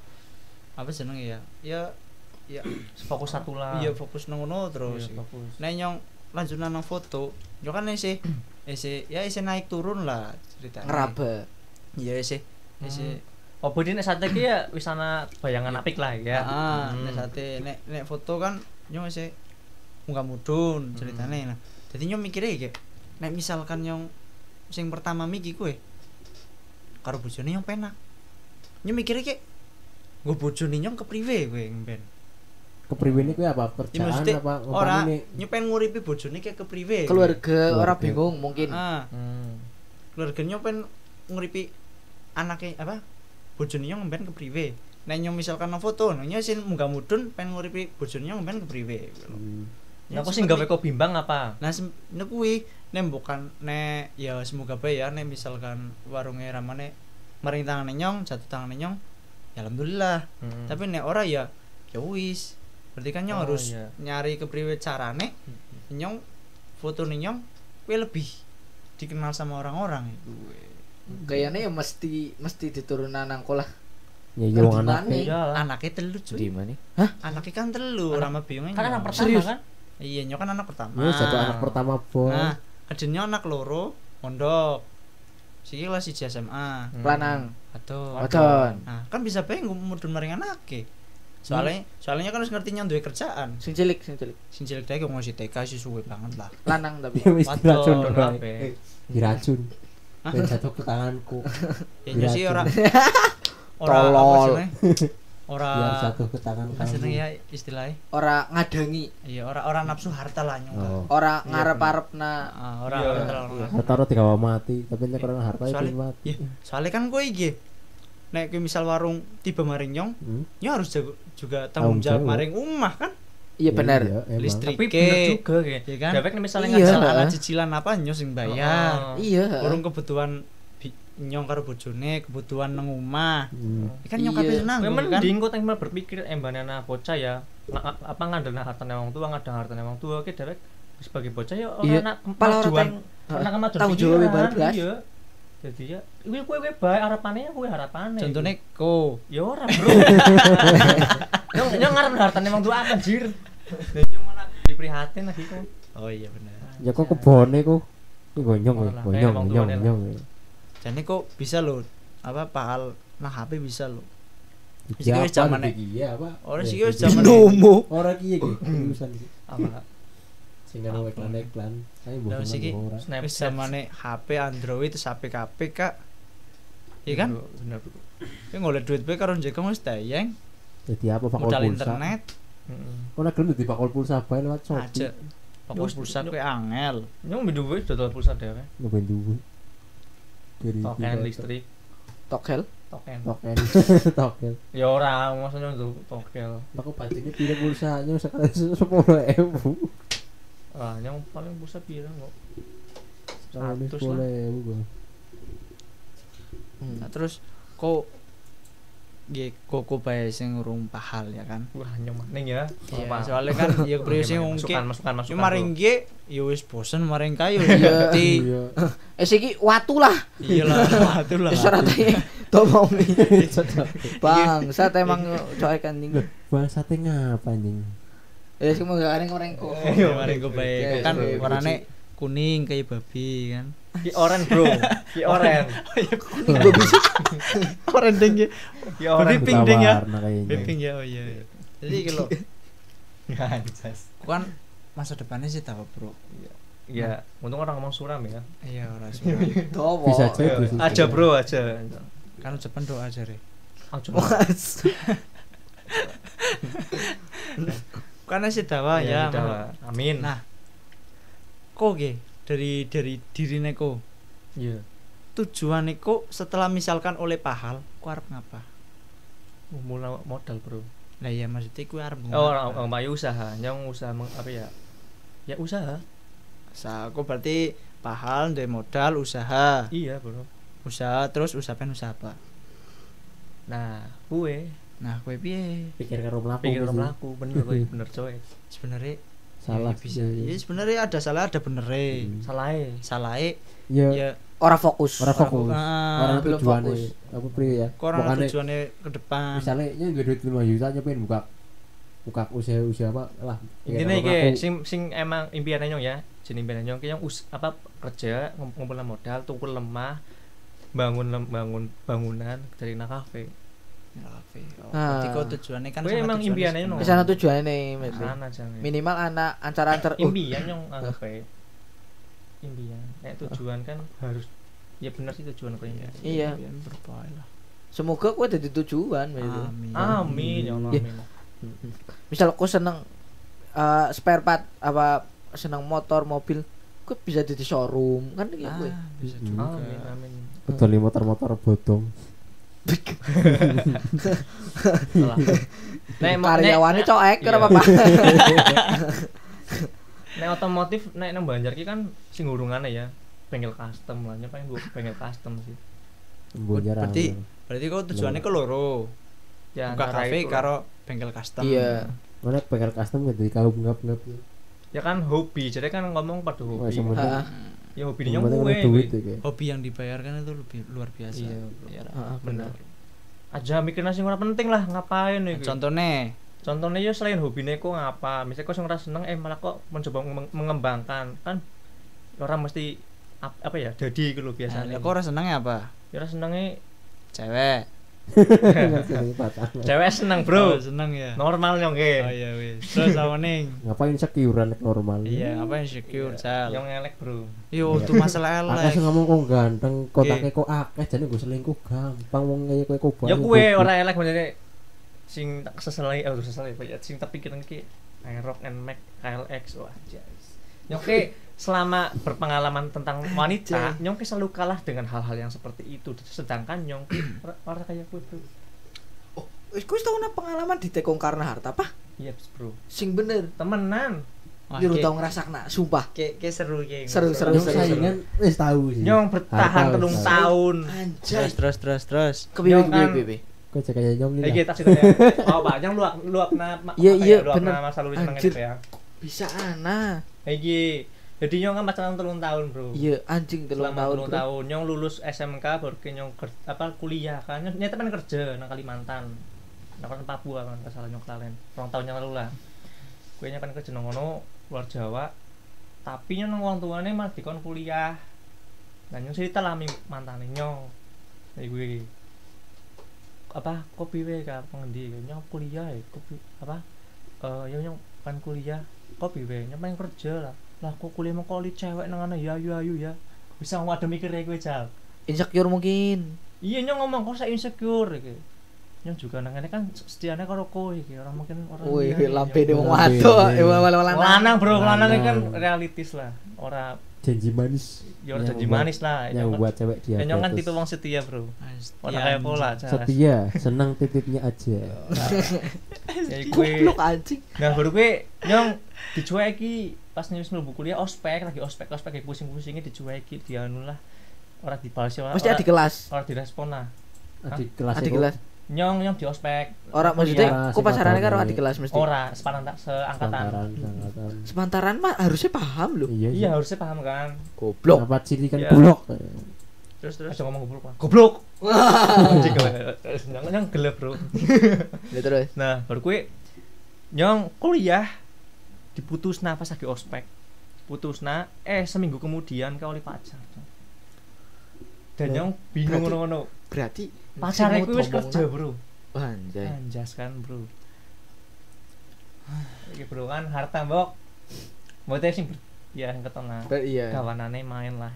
Apa jenenge ya? Ya ya [CLEARS THROAT] fokus satu lah. Iya fokus nang ngono terus Iya, fokus. Nek nyong lanjut nang foto yo kan isi [CLEARS THROAT] isi ya isi naik turun lah ceritanya ngeraba. Iya isi isi oh bodi nek sate ki ya wis ana bayangan apik lah ya. Ah Hmm. nek sate nek nek foto kan nyong isi munggah mudun ceritanya nah jadi nyong mikirnya kayak nek misalkan nyong sing pertama miki kue karo bojone nyong penak. Nyong mikirnya kayak gue bojone nyong kepriwe gue ben kepriwe ini gue apa? Ya, kerjaan maksudnya apa? Ora nyong pengen nguripi bojone kayak kepriwe. Keluarga ora Keluarga. bingung mungkin. Ah. Hmm. keluarganya pengen nguripi anaknya apa? Bojone nyong ben kepriwe nek nyong misalkan no foto nyong sing munggah mudun pengen nguripi bojone nyong ben kepriwe Hmm. Nah, aku sing gawe kok bimbang apa? nah sem- nek kuwi nek bukan nek ya semoga bae ya nek misalkan warungnya ramane maring tangan nyong jatuh tangan nyong ya alhamdulillah Hmm. tapi nek ora ya ya wis berarti kan nyong Oh, harus iya. nyari kepriwe carane nyong foto nyong kuwi lebih dikenal sama orang-orang itu kayaknya ya mesti mesti diturunan nang kolah ya yo anak Iya. Anaknya telu cuy. Di mana hah? Anaknya kan telu Anak- rama bingung Kan anak pertama Serius? kan? iya nyok kan anak pertama. Yo satu anak pertama bos. Nah adenya anak loro mondok. Siki kelas 1 SMA Hmm. lanang. Atau wadon nah kan bisa bae mudun maring anake. Soalnya soalnya kan harus ngerti nyong duwe kerjaan. Sing cilik sing cilik. Sing cilik dae ngomong si TK sih suwe banget lah. Lanang tapi. Wis Wadon, diracun kabeh. diracun. Dan jatuh ke tanganku. Ya sih ora. Diracun. [LAUGHS] ora Tolol. [LAUGHS] ora jatuh ke tangan kamu. ya istilahnya? Ora ngadangi iya ora ora nafsu harta lah nyong. Oh. Ora Iya, ngarep-arep na Ah, ora Iya, ora iya. terlalu harta digawa mati tapi nek orang harta itu Soalnya- mati. Iya, soalnya kan gue iki nek kowe misal warung tiba maring nyong Hmm. nyong harus juga tanggung jawab maring umah kan? Iya benar Iya, emang. listrik Tapi bener juga kayak. ya. kan? Nih misalnya Iya. ngajak misal ala cicilan apa nyong sing bayar. Oh. iya. Urung kebutuhan nyong karo bojone kebutuhan nang omah Hmm. Ya kan nyong Iya. kabeh nanggung kan mending kok malah berpikir embane anak bocah ya. Nga- apa ngandelna hartane wong tua, ngadang hartane wong tua ki dewek sebagai bocah ya Iya. ora nak Pala ora kemajuan. Ora kemajuan tanggung jawab pikiran, blas. Iya. Jadi ya kuwi kowe kowe bae harapane ya kowe harapane. contohnya ko ya ora, Bro. [LAUGHS] Nyong nyong ngarep hartane wong tua apa jir. Lah nyong malah diprihatin lagi kok. oh iya benar ya kok kebone kok Ini gonyong gonyong emang gonyong gonyong. Jadi kok bisa loh apa pahal nah HP bisa loh Iki Iki wis apa, zamane- iki? iya apa? Ora Ya, sih wis iki. zamane- Binomo. ora iki iki. [COUGHS] Urusan iki. Apa? sing karo iklan iklan ayo Lah, bosan siki- ora. wis zamane HP Android terus HP KP kak. Iya kan? Bener. Kowe golek duit bae karo njeko wis tayang. Jadi apa modal pulsa? internet. Heeh. kok nek gelem di pakol pulsa bae lewat aja Shopee pakol Wis, pulsa kowe angel. Nyong duwe dodol pulsa dhewe. nyobain duwe dari Token listrik, tokel token. token [LAUGHS] token Ya ora, maksudnya untuk tokel. aku pancene pulsanya sekarang sepuluh ewu Ah, yang paling pulsa pira kok? sekarang ini Seratus sepuluh lah. ewu Bang. nah terus kok Nggih, koko bae sing urung pahal ya kan. Wah, nyong maning ya. Iya, Apa? soalnya kan [LAUGHS] ya priyo sing masukan, masukan, masukan. Maring nggih ya wis bosen maring kayu Iya. ngerti. iya Eh siki watu lah. Iya lah, atuh lah. Wis ora tanya Tomomi. Bangsat emang coek anjing. Bangsate ngapa anjing? Ya sing mau gak koreng kok. Iya, Oke, baik. Kan warnane kuning kayak babi kan. Ki oren, Bro. Ki oren. Orang [LAUGHS] tinggi. Ki oren. Babi pink ding ya. Warna kayaknya. Pink ya, oh iya. iya. Jadi kalau [LAUGHS] kan masa depannya sih tahu bro. Ya, untung orang ngomong suram ya. Iya orang semua. Tomo. Bisa. Ya, bisa aja jadi. bro aja. kan Jepang doa aja re. Aja. Mas. [LAUGHS] Karena sih dawa ya. Amin. Nah, kok ge dari dari diri neko iya. tujuan neko setelah misalkan oleh pahal, ku arep ngapa? Mulai modal, Bro. Lah iya maksudnya ku arep Oh, orang orang bayi usaha, nyong usaha meng- apa ya? Ya usaha. Sa, aku berarti pahal dari modal usaha. Iya, Bro. Usaha terus usahakan usaha apa? Nah, kue Nah, kue piye? Pikir karo mlaku. pikir mesti. melaku bener bener coy. Sebenarnya Salah ya, bisa. Ya sebenarnya ada salah ada bener Hmm. Salah. Salah Ya, ya Ora fokus. ora fokus. Ah, Orang belum tujuannya fokus. apa priye ya? Pokoknya tujuannya ke depan. misalnya nya duwe duit 5 juta nya pengen buka buka usaha-usaha apa lah. Intinya mlaku. sing sing emang impiannya nyong ya. Jeneng impiannya nyong nyong us, apa kerja ngum- ngumpulin modal, tuku lemah, bangun lem- bangun bangunan dari kafe. Ya, oke. Oh, Ah. Berarti kau tujuannya kan sama emang impiannya no. Ke sana tujuannya nih, Mas. Sana jangan. Minimal anak ancar-ancar. Uh, [LAUGHS] impian nyong anggap ae. Impian. Kayak tujuan kan harus ya bener sih tujuan kau impian. Iya. Impian lah. semoga kue jadi tujuan gitu. Amin. Amin ya Allah Ya. [LAUGHS] Misal kau seneng eh, spare part apa seneng motor mobil, kue bisa jadi showroom kan gitu. Ah, bisa Hmm. juga. Amin amin. Betul motor-motor bodong. Nek nek- coek iya. kenapa apa? [LAUGHS] Nek otomotif nek nang Banjar ki kan sing urungane ya. Bengkel custom lah, nyobain bu bengkel custom sih. Bonjar. Berarti- Berarti kau tujuannya ke loro. Ya Buka kafe karo bengkel custom. Iya. mana pengen custom gitu kalau ngap-ngap. ya kan hobi, jadi kan ngomong pada hobi. yang. Ya hobi yang penting gue. duit ya. Hobi yang dibayarkan itu lebih luar biasa. Iya. Heeh, Bener. Aja mikirnya sing ora penting lah, ngapain iki. Contohnya, Contohnya ya selain hobine kok ngapa, misalnya kok ora seneng eh malah kok mencoba meng- mengembangkan kan orang mesti ap- apa ya jadi gitu loh biasanya. biasanya kau rasa senengnya apa? Ya ora senenge Cewek. [LAUGHS] Cewek seneng, Oh, Bro. seneng ya. Normal nyong ge. Oh iya wis. Terus apa ning? Ngapain sekiuran normal? Iya, apa yang secure, Cal? Yang ngelek, Bro. Yo, Iya. tuh masalah Akeh elek. sing ngomong kok ganteng, kotake kok akeh jane gue selingkuh gampang wong kaya kowe kok Ya kue ora elek maksudnya sing tak sesele oh sesele ya sing tak pikiran ki Aerox and Mac KLX wah jas. Ki selama berpengalaman tentang wanita, nyong ki selalu kalah dengan hal-hal yang seperti itu. Sedangkan nyong ki ora- [CLEARS THROAT] ora kayak kue, Bro. Wis kue tau na pengalaman ditekong karena harta apa? Iya, Bro. Sing bener. Temenan. Wah, Yo tau ngrasakna, sumpah. kayak kayak seru kayak Seru, seru, Yang seru, saingan wis tahu sih. Nyong bertahan telung tahun. Anjay. Terus terus terus terus. Kepiye Nyong kepiye kan- kepiye. Kok cek kayak nyong Eh ini. kita cerita ya. Oh, Pak, yang luap luap na Iya, iya, ya, bener. na masa lalu seneng Anjir. gitu ya. Bisa ana. Iki. Jadi nyong kan pacaran telung tahun, Bro. Iya, anjing telung selama tahun. telung tahun nyong lulus SMK baru ke nyong ker- apa kuliah kan. Nyong nyata kan kerja nang Kalimantan. Nang kan Papua kan salah nyong kelalen. Orang tahun yang lalu lah. Gue kan kerja nang kono luar Jawa. Tapi nyong nang orang tuane malah dikon kuliah. Nah nyong cerita lah mi mantane nyong. Dari gue apa kopi we ka pengendi nyong kuliah ya kopi apa? Eh ya nyong kan kuliah kopi we nyong pengen kerja lah lah kok kuliah mau kali cewek nang ana ya ayu ayu ya bisa ngomong ada mikir gue cal Insecure mungkin. iya nyong ngomong kok saya insecure iki nyong juga nang kan setiane karo kowe iki orang mungkin orang Wih, nyong. de wong wadok, iya. wala lanang bro lanang ini kan Lanang. realitis lah ora Janji manis. ya ora Yang janji manis lah Yang nyong kan buat cewek dia. ya, nyong kan tipe wong setia bro ora kayak pola setia, senang titipnya aja. [LAUGHS] ya gue anjing. nah baru gue nyong dicueki pas nyus mlebu kuliah ospek lagi ospek ospek kayak pusing-pusingnya dicueki dianu lah ora dibalas ora Mesti adik kelas. ora direspon lah Adik kelas itu kelas. nyong nyong di ospek Ora maksudnya Iya, kok pacarannya karo sepataran, adik iya. kelas mesti. ora sepantaran seangkatan sepantaran, seangkatan. Sepantaran mah harusnya paham loh. Iya, iya harusnya paham kan Goblok. Apa ciri kan Iya. bulok. terus terus aja ngomong goblok Pak. goblok nyong nyong gelap bro terus. nah baru kue nyong kuliah diputusna pas lagi ospek putusna eh seminggu kemudian kau oleh pacar dan nyong bingung berarti- ngono-ngono Berarti pacarnya sing kuwi wis kerja bro Anjay. anjas kan bro iki bro kan harta mbok Mbok sing ya yang ketengah Ber- Iya. kawanane main lah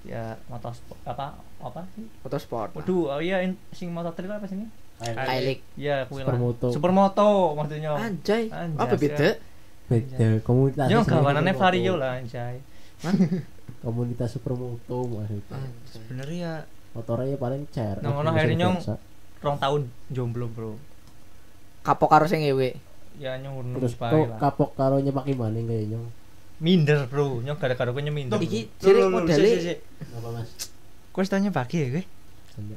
ya motorsport apa apa sih Motorsport. waduh oh iya in- sing motor trail apa sih ini Kailik. ya kuwi lah Supermoto. supermoto maksudnya Anjay. Anjas, Apa beda? Ya. beda komunitas Yo supermoto. vario lah anjay. Komunitas supermoto maksudnya. Sebenarnya ya motornya paling cer Nang ngono akhirnya nyong rong tahun jomblo bro. Kapok karo sing ewe. ya nyong terus kok kapok karo nyepaki maning kayaknya minder bro. Nyong gara-gara gue minder. Iki ciri modele. apa mas? Kowe wis tanya pagi ya kowe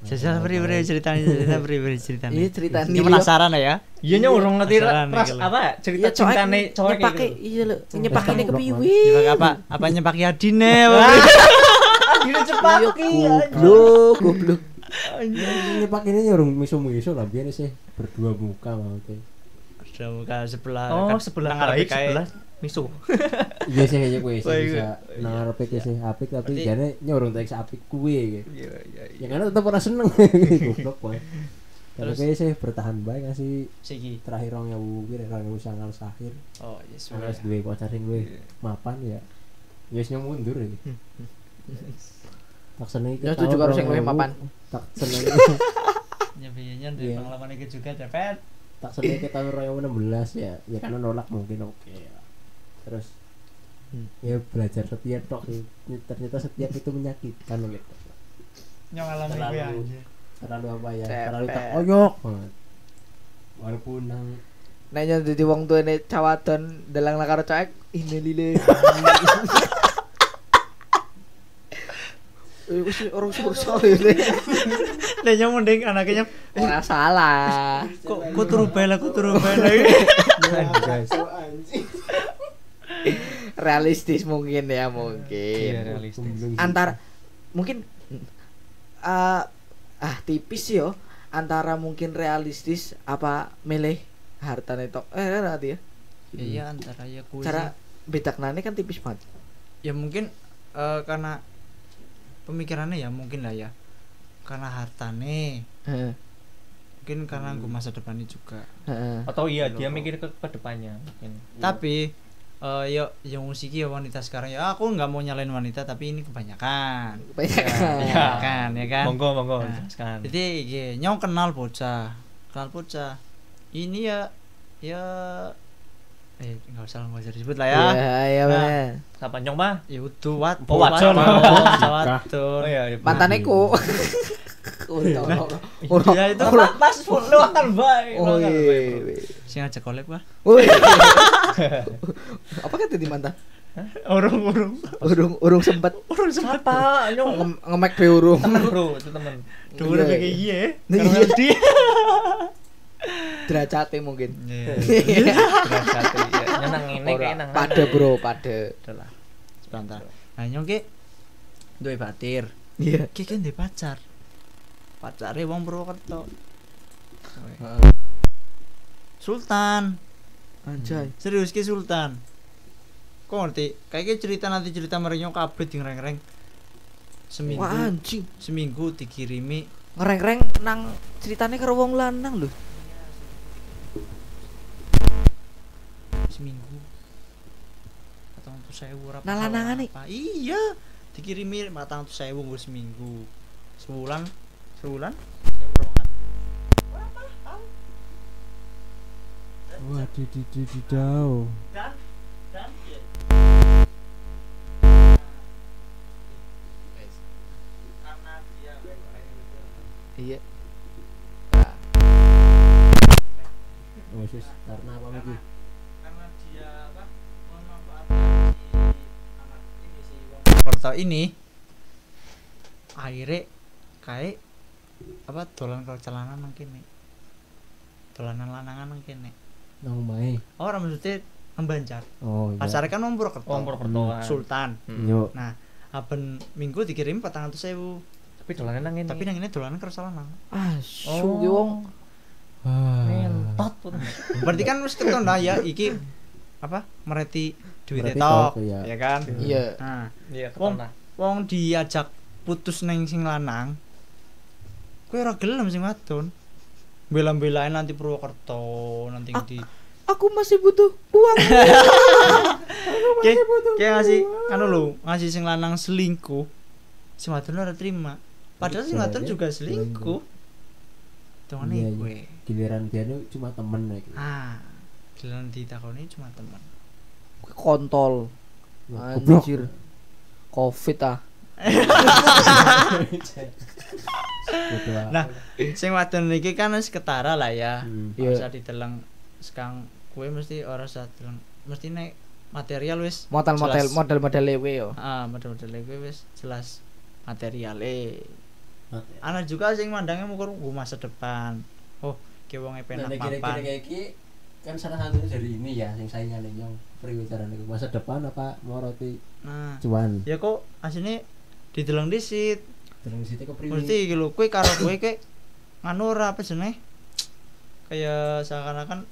Jajal beri-beri ceritanya cerita beri-beri [LAUGHS] ceritanya. Iya cerita Ini penasaran ya? iya nyong urung ngerti ras apa cerita Iya cintane cowok kayak nyepake gitu iya lho, nyepakine Goblok, kepiwi. Nyepak apa? Apa nyepaki Adine? [LAUGHS] Gila [LAUGHS] cepat Iya, goblok, goblok. nyepak ini nyurung miso-miso lah biar sih berdua muka maksudnya Ada muka sebelah. oh sebelah sebelah miso iya sih kayaknya kue sih bisa iya. nang ngarepe kue sih apik tapi jane nyurung teks apik kue gitu iya iya ya karena tetap ora seneng [LAUGHS] goblok Tapi Terus? kayaknya sih bertahan baik ngasih Siki. terakhir rong ewu kira rong ewu sangal akhir Oh, yes. Terus duwe pacar sing duwe mapan ya. Ya wis nyong mundur iki. Tak seneng iki. Ya setuju karo sing luwih mapan. Tak seneng [LAUGHS] Nyepinya dari Iya. pengalaman itu juga cepet. tak seneng ke tahun 2016 ya. Ya karena nolak mungkin oke ya. Terus Hmm. ya belajar setia tok sih. Ternyata setiap itu menyakitkan gitu. Nyong alami Terlalu- gue aja. Terlalu apa ya? Cepet. Terlalu tak oyok. Walaupun nang Nek nyo dadi wong tuane cawadon dalang nak karo cewek, ini lile. [LAUGHS] Eh wis ora usah usah ya. Nek nyong mending anaknya Ora salah. kok kok turu bae lah, kok turu bae lah. [LAUGHS] guys Realistis mungkin ya iya mungkin. realistis Antar mungkin eh ah tipis sih yo. Antara mungkin realistis apa milih harta netok eh nanti ya? Iya antara ya kuwi. cara bedaknane kan tipis banget. Ya mungkin eh, karena pemikirannya ya mungkin lah ya. Karena hartane. Heeh. Mungkin karena gue masa depannya juga. Heeh. Atau iya dia mikir ke, ke depannya mungkin. Tapi eh yo yang musiki ya wanita sekarang ya aku nggak mau nyalain wanita tapi ini kebanyakan kebanyakan Iya. kan ya kan monggo monggo Nah, jelaskan jadi iya, nyong kenal bocah kenal bocah ini ya ya eh nggak usah nggak usah disebut lah ya iya iya Nah. siapa nyong mah ya udah wat Oh, oh iya iya mantaneku Ora Ya, itu ora. pas lu akan baik Oh iya. sing aja lah Woi. [LAUGHS] Apa kata di mantan? urung urung Urung urung sempet urung sempat siapa nyong nge- ngemek pe urung. temen bro itu temen dulu Iya. kayak iya Nah, iya. dia [LAUGHS] Derajate mungkin. Iya. ya nyenang ini Ora, kayak nang Pada bro, pada. adalah sebentar nah nyong ki duwe batir Iya. ki kan duwe pacar pacare wong Purwokerto. Sultan. Anjay. serius ki Sultan. Kok ngerti? Kayaknya cerita nanti cerita merenyong kabeh di reng-reng seminggu Wah anjing. seminggu dikirimi. Ngereng-reng nang ceritane karo wong lanang lho. seminggu. Patang tuh sewu ora Nah, lanangane? apa iya dikirimi patang tuh sewu gue seminggu. Sebulan sebulan. Wah, di di di di dan dan dia. Iya. Oh, sis, karena apa lagi? karena dia apa memanfaatkan si anak ini si wong. Ini akhirnya kayak apa dolan kalau celana mungkin nih dolanan lanangan mungkin nih Nang omahe. orang maksudnya membancar Oh, iya. pasarnya kan wong Purwokerto oh perpertuan Sultan Hmm. Yo. nah Saben minggu dikirim 400.000. Tapi dolane nang ngene. Tapi nang ini dolanan karo lanang. Ah, su ki wong Ah. mentot. Berarti kan wis keton lah ya iki apa? Mereti duit tok, iya. ya kan? iya. Nah, Iya, Wong- wong diajak putus neng sing lanang. Kowe ora gelem sing wadon. Bela-belain nanti Purwokerto, nanti Ah. di Aku masih butuh uang. [LAUGHS] Kayak kayak ngasih anu lho, ngasih sing lanang selingkuh. Si wadon ora terima. Padahal si Bisa wadon aja juga selingkuh. Iya, iya. kowe. giliran dia nu cuma temen lagi Ah, giliran ditakoni cuma teman. Kontol. Anjir. Covid ah. [LAUGHS] [LAUGHS] Amat. Nah, sing wadon iki kan wis ketara lah ya. Hmm. Iya. Ora diteleng sekang kowe mesti ora usah deleng. Mesti nek material wis Model-model model-model lewe yo. Ah, model-model kowe wis jelas materiale. Mati. Ana juga sing mandangnya mukur "Oh, masa depan. Oh, ki wonge Nah, penak nek kira-kira mapan. kayak iki kan salah satu dari ini ya sing saingan yang periwisaran itu masa depan apa mau roti Nah, cuan ya kok asine dideleng disit. Priwi Mesti iki lho kowe karo kowe ke nganu ora apa jenenge? Kayak seakan-akan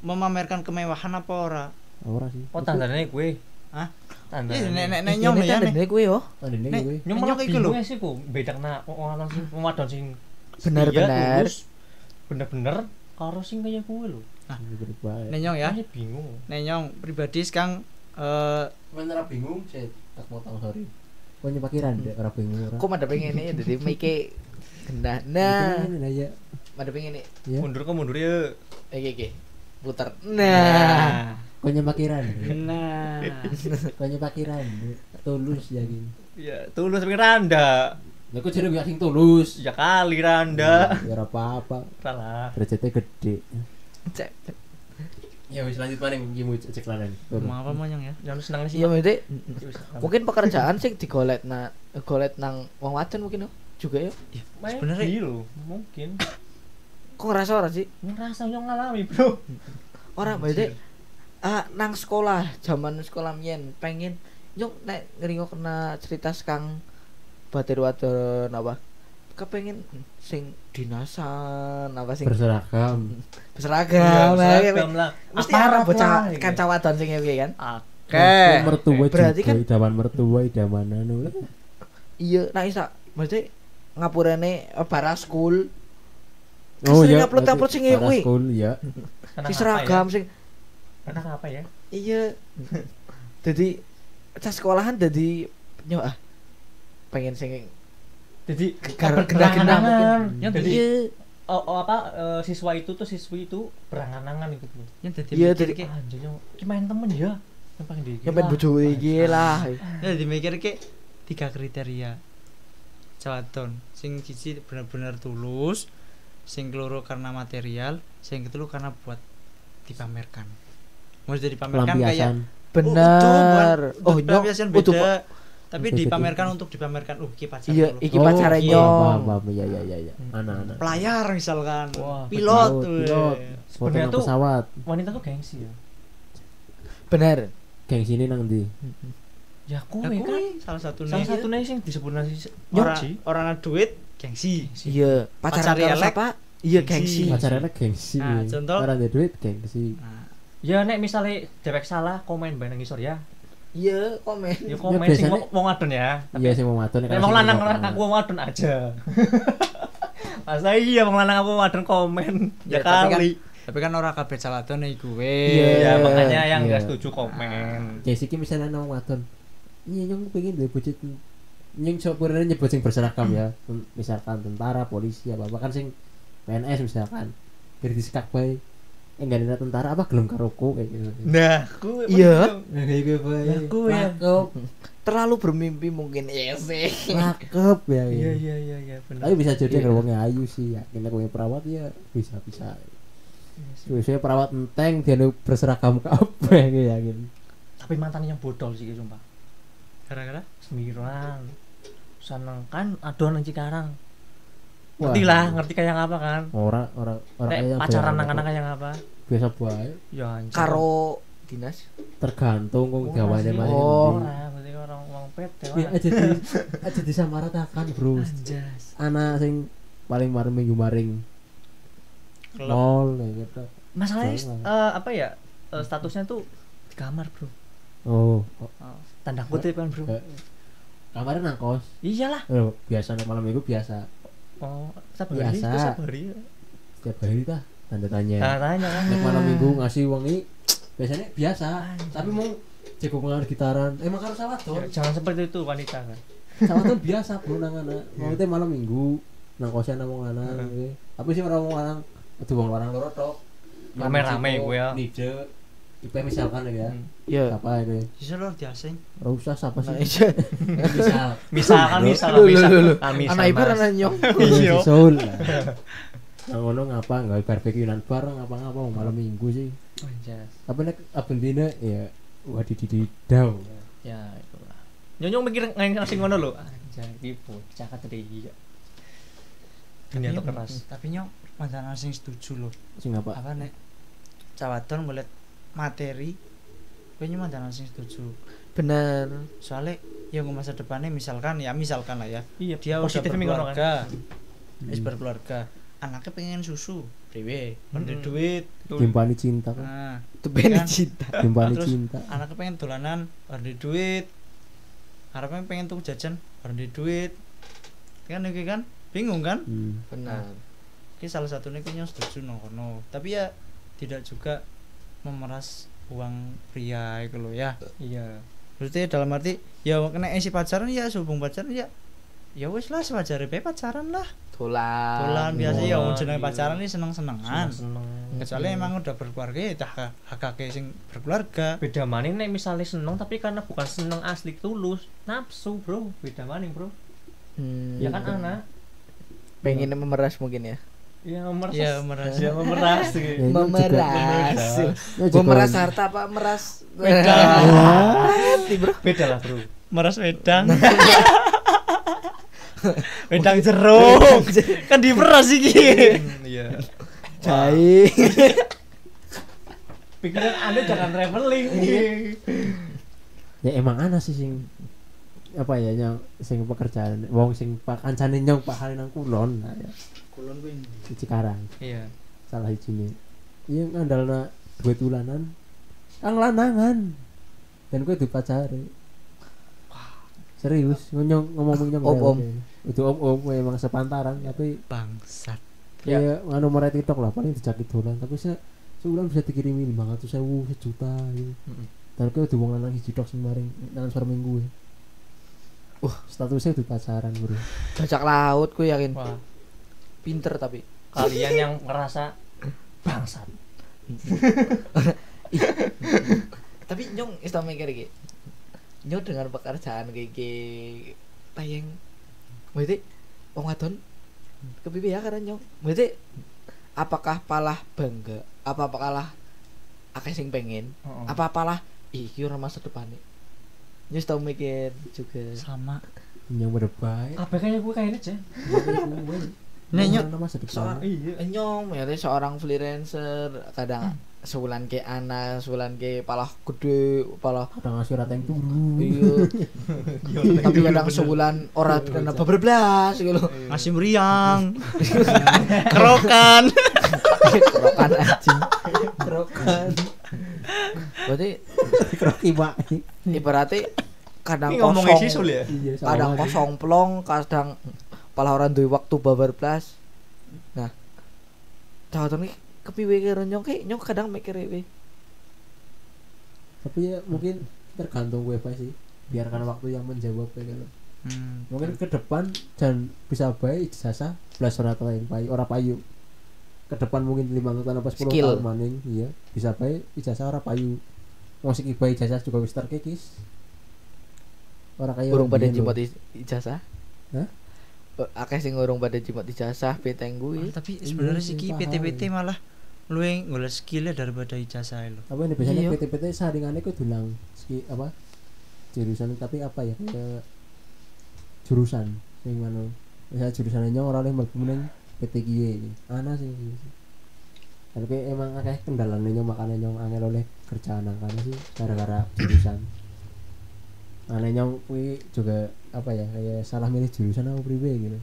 memamerkan kemewahan apa ora? ora sih Oh, tandane gue. Hah? Tandane. Iya, nek nek Iya, nek ya tandane nek. kuwi yo. gue Nyong Nyong malah iki lho. bingung sih kok bedakna wong lanang sing wadon sing Bener-bener. tulus, bener-bener karo sing kaya kuwe lho. berubah Nek nyong ya. Bingung. Nek nyong pribadi sekarang eh men ora bingung saya tak potong sorry kok nyepakiran deh ora bingung ora Kok madep ngene dadi [LAUGHS] mike gendah. Nah, ini aja madep ngene. ya Mundur ke mundur ya. Iki iki. Puter. Nah. kok nyepakiran Nah. kok nyepakiran [LAUGHS] tulus ya gini Ya, tulus tapi randa. ya kok jadi sing tulus Ya kali randa. ya ora apa-apa Salah. derajatnya gede Cek. Ya wis lanjut paling gimu cek lanen Mau apa mau nyong ya? Yang seneng sih. Iya maksudnya Ya mungkin pekerjaan sih digolet na golet nang wong wadon mungkin yo juga yo. Main sebenarnya- di lho, mungkin. Kok ngerasa ora sih? Ngerasa yang ngalami, Bro. Ora maksudnya ah nang sekolah zaman sekolah mien pengen nyok nek ngeringo kena cerita sekang batir wadon apa kepengen sing dinasan apa sing berseragam. Berseragam Iya, ya, seragam lah. mesti arah bocah lah, kanca wadon sing piye kan? Oke. Waktu mertua Berarti kan- idaman mertua idaman anu. Iya nah isa. Maksudnya ngapurane eh, bara school oh sering ya upload-upload sing para school ya si seragam ya? sing Anak apa ya? iya. Jadi cah sekolahan jadi nyo ah pengen sing Jadi mungkin. Yang jadi iya oh, oh, apa eh, siswa itu tuh siswi itu berangan-angan gitu loh. Yang dadi Iya, mikir dadi- ki. Ah, main temen ya. Yang pengen di. yang pengen bojo iki lah Ya dimikir ki tiga kriteria. Jawadon, sing siji bener-bener tulus, sing keloro karena material, sing ketelu karena buat dipamerkan. Mau jadi dipamerkan kayak pelampiasan bener oh, oh itu beda. Tapi dipamerkan untuk dipamerkan. Uh, ki pacar iya iki pacare iya, nyong paham, paham. iya iya iya iya anak-anak Pelayar misalkan. Wah, pilot pilot. Sebenarnya tuh- pesawat wanita tuh gengsi ya. bener geng sini nang ndi Ya Nah, kuwi kan. salah satu Salah nih. satu nih sing disebut nasi Orang orang ada duit gengsi. iya karo elek, siapa iya gengsi. gengsi pacarnya gengsi Nah, contoh. orang ada duit gengsi Nah, Ya nek misalnya dewek salah komen bae nang ngisor ya. Iya komen Ya komen sing biasanya- wong wong adon ya. iya sih mau matun Nek [LAUGHS] wong lanang aku wong adon aja. Masa iya wong lanang aku adon komen. Ya, Ya, kan- kali. tapi kan orang kabeh saladon nih gue. Iya. Ya makanya yang Iya. enggak setuju komen. Jessica misalnya nang matun iya nyong pengen duwe bocah nyong sopirnya nyebut sing berseragam ya misalkan tentara polisi apa apa kan sing PNS misalkan biar disekak bae eh enggak ada tentara apa gelem karoku kayak gitu Nah, ku Iya. nah kayak gitu bae Lah, ku ya. Terlalu bermimpi mungkin ya sih cakep ya Iya iya iya iya iya benar. tapi bisa jadi Iya. kalau wongnya ayu sih ya kita punya perawat ya bisa bisa biasanya perawat enteng dia nu berseragam [LAUGHS] kabeh kayak yakin Tapi mantan yang bodol sih sumpah. Gara-gara Semiran. Saneng kan adon nang Cikarang. Ngerti lah, ngerti kayak apa kan. orang orang orang Nek kayak pacaran biasa- nang anak kayak apa? biasa bae Ya anjir. karo dinas tergantung kok gawane mana Oh. Ora, berarti orang wong PT Ya aja di [LAUGHS] aja disamaratakan, Bro. Anjas. Anak sing paling maring minggu maring mall kayak gitu. masalahnya eh, apa ya eh, statusnya tuh di kamar bro Oh, oh, tanda kutip kan bro eh, kamarnya nang kos. iyalah Oh, biasa malam minggu biasa. Oh sabar hari Biasa. itu sabar hari Setiap hari tah tanda tanya. tanda tanya kan malam minggu ngasih uang ini biasanya biasa, Anjir. tapi mau jago pengaruh gitaran. Emang harus salah Ya, tuh. jangan seperti itu wanita kan Sama tuh biasa bro [LAUGHS] nang anak. Mau itu malam minggu nang kosan nang wong lanang. Tapi sih orang wong lanang, itu wong lanang loro tok. Rame-rame gue ya. IP misalkan ya. Hmm. Ya. Apa ini? Bisa lo diasing. Ora usah siapa sih? iya. [LAUGHS] Misal. misalkan misal misal lu, lu. Misal, Anak ibu Mas. anak nyong. Iya. Soul. [LAUGHS] Nang ngono ngapa nggak barbekyuan bareng apa ngapa wong malam minggu sih. Anjas. Tapi nek abendine ya wadi dididau. ya itulah nyonyong mikir ngasih ngono lo anjay ibu cakap tadi iya dunia keras Tapi nyok mantan asing setuju loh. Sing apa? Apa nek cawadon ngeliat materi kayaknya mantan asing setuju. Bener. Soalnya yang masa depannya misalkan ya misalkan lah ya iya dia udah kan berkeluarga Hmm. wis berkeluarga anaknya pengen susu dewe pengen Hmm. duit. Timpani cinta kan. nah Itu bener Kan? cinta. Timpani Terus cinta. anaknya pengen dolanan pengen duit harapnya pengen tuh jajan pengen duit kan iki kan bingung kan Hmm. Benar. Oke salah satunya kayaknya setuju no no tapi ya tidak juga memeras uang pria itu loh ya. Iya. Berarti dalam arti ya kena isi pacaran ya sehubung pacaran ya ya wis lah sewajarnya bae pacaran lah. Dolan. Dolan biasa ya wong Dolan, jenenge iya. pacaran ini seneng-senengan. Seneng kecuali emang udah berkeluarga ya dah hak hak sing berkeluarga. Beda maning nek misalnya seneng tapi karena bukan seneng asli tulus. Nafsu bro. Beda maning bro. Hmm. ya kan anak? Pengen memeras mungkin ya. Ya memeras ya merasa ya memeras Ya, Memeras. Ya, juga- Memeras harta apa meras? Beda. Bro. beda lah bro. Meras wedang. [LAUGHS] Wedang jeruk. kan diperas iki. Hmm, iya. Baik. [LAUGHS] pikiran anda jangan traveling. Ya emang ana sih sing apa ya yang sing pekerjaan wong sing pak kancane nyong pak hari nang kulon. Nah, ya. Kulon kuwi di Cikarang iya. Salah sini iya ngandalna duit ulanan. Kang lanangan. Dan gue di pacare serius nyong ngomong nyong Om, om. itu om om emang sepantaran tapi bangsat. Ya. ya. nganu nomor TikTok lah paling dijakit dolan. Tapi se sebulan bisa dikirimi lima ratus sewu sejuta gitu Mm-mm. dan gue udah lanang hiji tok sing maring nang sore minggu ya. Wah. statusnya udah pacaran bro. Bajak laut gue yakin. wah Pinter tapi. kalian yang ngerasa bangsat Tapi nyong isto mikir iki. Nyong dengan pekerjaan kayak iki tayang Berarti wong wadon kepiye ya karena nyong. Berarti apakah palah bangga? Apa apakah akeh sing pengen? Heeh. Apa apalah iki ora masa depan Nyong isto mikir juga. sama yang berbaik apa kayaknya gue kayaknya [LAUGHS] aja Masa depan Seorang iya. Nyong berarti seorang freelancer kadang sebulan ke anak, sebulan ke palah gede, palah udah ngasih rata yang turu [LAUGHS] iya. Tapi kadang sebulan ora kena beber blas gitu. ngasih meriang. [LAUGHS] Kerokan. Kerokan anjing. Kerokan. Berarti kroki mak ibaratnya kadang kosong. ya? Iya kadang kosong plong, kadang palah orang duwe waktu babar blas. Nah, tahu nih kepiwe karo nyong kayak nyong kadang mikir we. tapi ya mungkin tergantung gue sih biarkan waktu yang menjawab ya kan Hmm. mungkin ke depan dan bisa baik ijazah belas ora tau yang payu ora payu ke depan mungkin lima tahun apa sepuluh tahun maning iya bisa baik ijazah ora payu musik ibai ijazah juga wis terkikis ora kaya Urung pada i- ijazah. Hah? Eh, Akeh sing urung pada jimat ijazah peteng kuwi. tapi Iya, sebenarnya sih, ki paham. PT-PT malah luwe golek skillnya daripada ijazah lo apa ini biasanya Iya. PT-PT saringannya kok dulang ski apa jurusan tapi apa ya kayak jurusan sing mana misalnya jurusannya nyong orang yang ning PT kiye ini ana sih tapi emang akeh kendalanya nyong makanya nyong angel oleh kerjaan angkanya sih gara-gara jurusan aneh nyong kuwi juga apa ya kayak salah milih jurusan apa priwe gitu.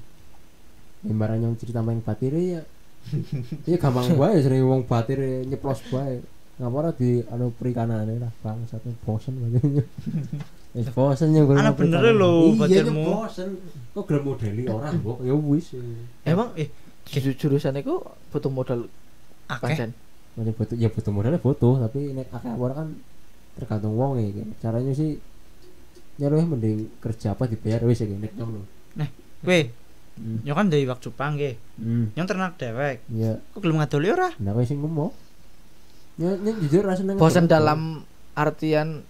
Imbaran nyong cerita main batir ya [LAUGHS] ya gampang bae sering wong batir nyeplos bae ngapa ora di anu perikanane lah bang satu bosen banget [LAUGHS] Wis bosen nyong Ana bener lho, iya batirmu. nyong bosen. Kok gelem modeli orang kok ya wis. Emang eh ju- jurusan itu butuh modal akeh. Macam butuh ya butuh modalnya butuh tapi nek akeh apa kan tergantung wong ya caranya sih ya lu mending kerja apa dibayar? Wis ya nek nyong lho kowe Hmm. nyok kan dari waktu Jepang nggih. Hmm. Nyong ternak dewek. Ya. Kok gelem ngadoli ora? Nah kowe sing ngomong. Ya ya jujur rasanya Bosan dalam artian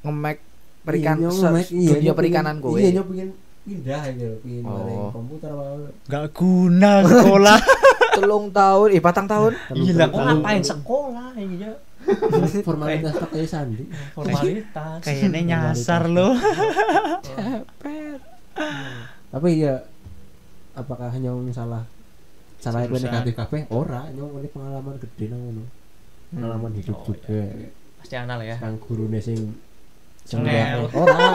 ngemek perikan se- dunia perikanan kowe. iya nyok pengen pindah gitu pengen Oh. bareng komputer apa nggak guna sekolah. [LAUGHS] Telung tahun, eh patang tahun. Iya lah, kok ngapain sekolah iya [LAUGHS] formalitas kayak sandi. Formalitas. kayaknya nyasar lo tapi ya apakah nyong salah? Salah yang Jurusan. negatif kabeh? Ora nyong ini pengalaman gede nang ngono. Pengalaman hidup Oh, juga. Pasti anal ya. kang gurune sing Cengel. luwih- [LAUGHS] ora.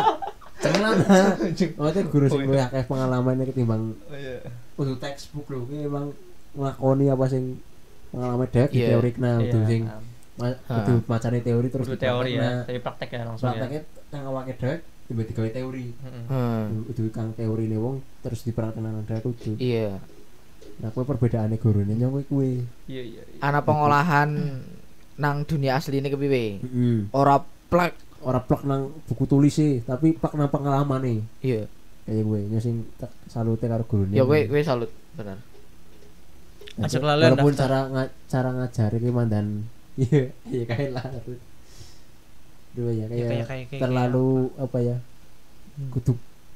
Cengelan [LAUGHS] maksudnya guru sing Oh, iya. luwih akeh pengalamannya ketimbang Oh iya. kudu textbook lho. Ki emang nglakoni apa sing pengalaman dek di Iya. teori nah kudu sing ma- Ha. kudu macane teori terus Terus teori ya, tapi praktek ya langsung ya. prakteknya kang awake dek tiba digawe teori Mm-mm. Hmm. kudu kang teori ne wong terus dipraktekna nang dek kudu Iya. nah kuwi perbedaane gurune nyong kuwi kuwi Iya iya. iya. Ana pengolahan nang dunia asli ini kepiye? heeh Ora plek. ora plak nang buku tulis sih tapi plak nang pengalaman nih Iya. kayak gue nyosing tak salute karo gurune Ya kowe kowe salut bener. Nah, Ajak lalen walaupun cara nga, cara ngajari ki mandan iya iya kayak lah. Dua ya kayak, Ya, kayak- kayak- kayak- terlalu apa ya?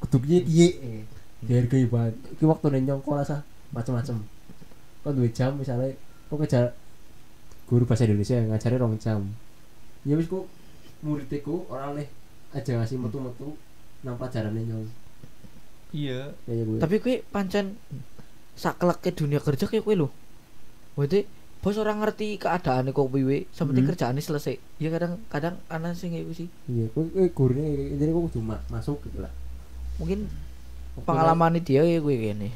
Piye piye eh. dihargai banget. Ki waktu nenyong kok rasa macam-macam kok dua jam misalnya kok kejar guru bahasa Indonesia ngajari rong jam? Ya wis kok muridku orang oleh aja ngasih metu-metu nang pelajaran nyong. Iya. kayak gue Tapi kowe pancen sakleke dunia kerja kayak kowe lho. Berarti bos orang ngerti keadaan kok piye, sampai Hmm. kerjaannya selesai. Ya kadang kadang ana sing kayak gitu sih. iya kok eh, gurunya jadi kok kudu ma- masuk gitu lah Mungkin Waktu pengalaman dia kayak gue gini.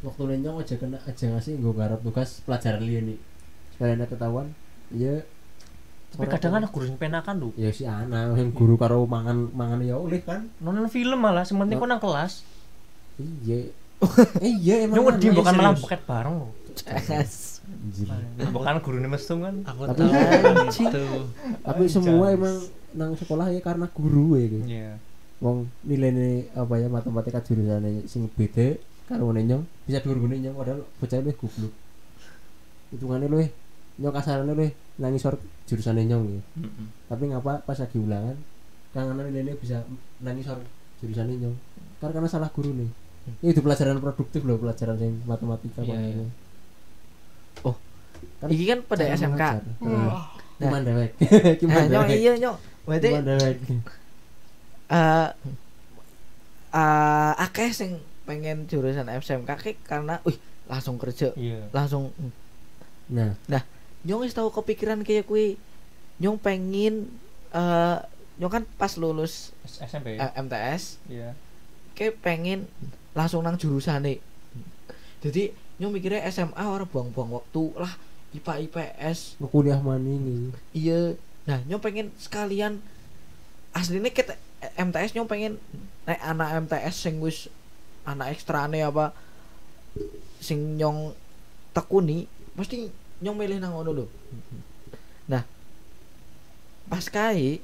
waktu nenyong aja kena aja ngasih gue garap tugas pelajaran liya nih sekalian ada ketahuan iya Tapi kadang ada guru yang penakan lho. ya si anak yang guru karo mangan mangan ya oleh kan Nonton film malah, sementing kok nang kelas. iya [LAUGHS] eh iya emang wedi mana, bukan iya, malah buket bareng lho. Anjir. [LAUGHS] Bukan gurune mesum kan. aku Tapi- tahu kan itu tapi semua emang nang sekolah ya karena guru ya gitu. Iya. wong nilainya apa ya matematika jurusannya sing beda karo nenyong bisa gune nyong padahal bocah luwih goblok hitungannya luwih nyong kasarane luwih nang isor jurusan nyong ya Mm-mm. tapi ngapa pas lagi ulangan kang anak nilainya bisa nang isor jurusan nyong karena karena salah guru nih itu pelajaran produktif loh pelajaran yang matematika Iya. Kan Iki kan pada SMK. Nah, Nah. Gimana dewek? [LAUGHS] Nah, Gimana nyong iya nyong. Berarti Gimana dewek? eh eh akeh sing pengen jurusan SMK ki karena wih langsung kerja, Iya. langsung Nah, nyong wis tahu kepikiran kayak kue nyong pengen eh nyong kan pas lulus SMP. eh, MTS Iya. kayak pengen langsung nang jurusane jadi nyong mikirnya SMA orang buang-buang waktu lah IPA IPS mau kuliah mana ini? iya. Nah nyong pengen sekalian. Aslinya kita MTS nyong pengen naik anak MTS sing wis anak ekstrane apa sing nyong tekuni pasti nyong milih nang ngono lho. Nah pas kae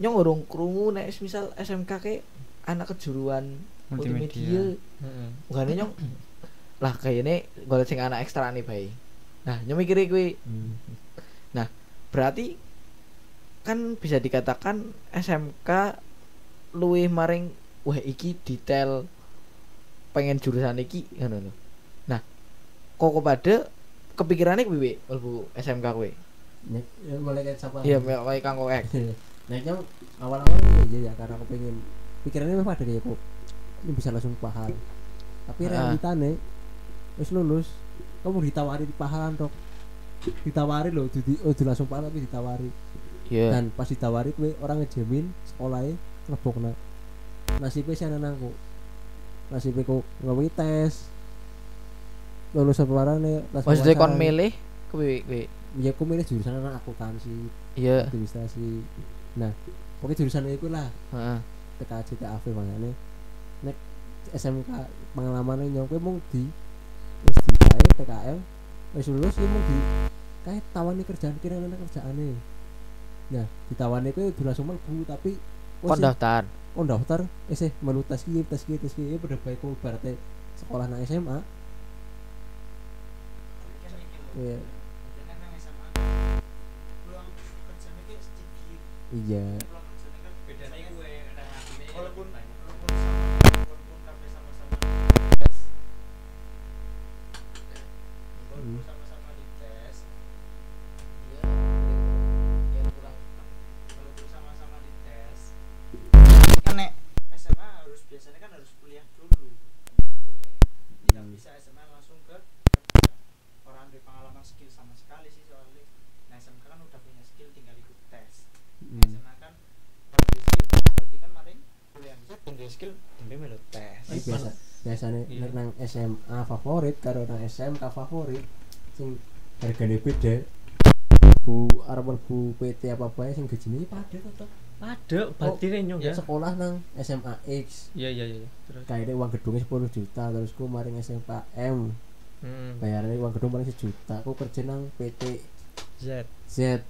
nyong urung krungu nek misal SMK ke anak kejuruan multimedia, multimedia. Heeh. bukan nyong lah kayaknya golek sing anak ekstra nih bayi nah nyong mikirnya kuwi Hmm. berarti kan bisa dikatakan SMK luwih maring wah iki detail pengen jurusan iki ngono lho. Nah, kok pada kepikirannya kuwi mlebu SMK kuwi. Ya, mulai kayak siapa? Iya, kayak Kang Koek. nah, nyong awal-awal ya, ya karena aku pengen pikirannya memang pada kayak kok ini bisa langsung paham. Tapi Ah. realitanya wis lulus, kamu ditawari di paham dok. Ditawari loh, jadi oh langsung paham tapi ditawari. Iya. Dan pas ditawari kue orang ngejamin sekolahnya ngebokna nasibnya sih anak aku nasibnya ku ngawi tes lulus apa nih tes Maksudnya kon milih kuwi kuwi. ya aku milih jurusan anak akuntansi Iya, administrasi nah pokoknya jurusan itu lah heeh. TKJ TAV makanya nek SMK pengalamannya nyong mung di wis di kae PKL wis lulus ya mung di kae tawani kerjaan kira ana kerjaane. Nah ditawani kowe udah langsung mlebu tapi Kon daftar. kon daftar eh melu tes ki tes ki tes ki ya pada baik kok berarti sekolah nang SMA Iya. iya Hmm. sama-sama di tes walaupun sama-sama di tes kan nek SMA harus biasanya kan harus kuliah dulu tidak Hmm. bisa SMA langsung ke orang dari pengalaman skill sama sekali sih soalnya nah SMK kan udah punya skill tinggal ikut tes Hmm. SMA kan kalau di skill berarti kan maring kuliah bisa di skill tembe melu tes biasa biasanya Iya. nek nang SMA favorit karo nang SMK favorit sing hargane beda. Bu arep mlebu PT apa apa sing gajine padha tetep. Berarti kan nyong ya sekolah nang SMA X. Iya iya iya. Terus? Kayaknya uang gedungnya 10 juta terus ku maring SMK M hmm. bayarnya uang gedung paling sejuta aku kerja nang PT Z. Z.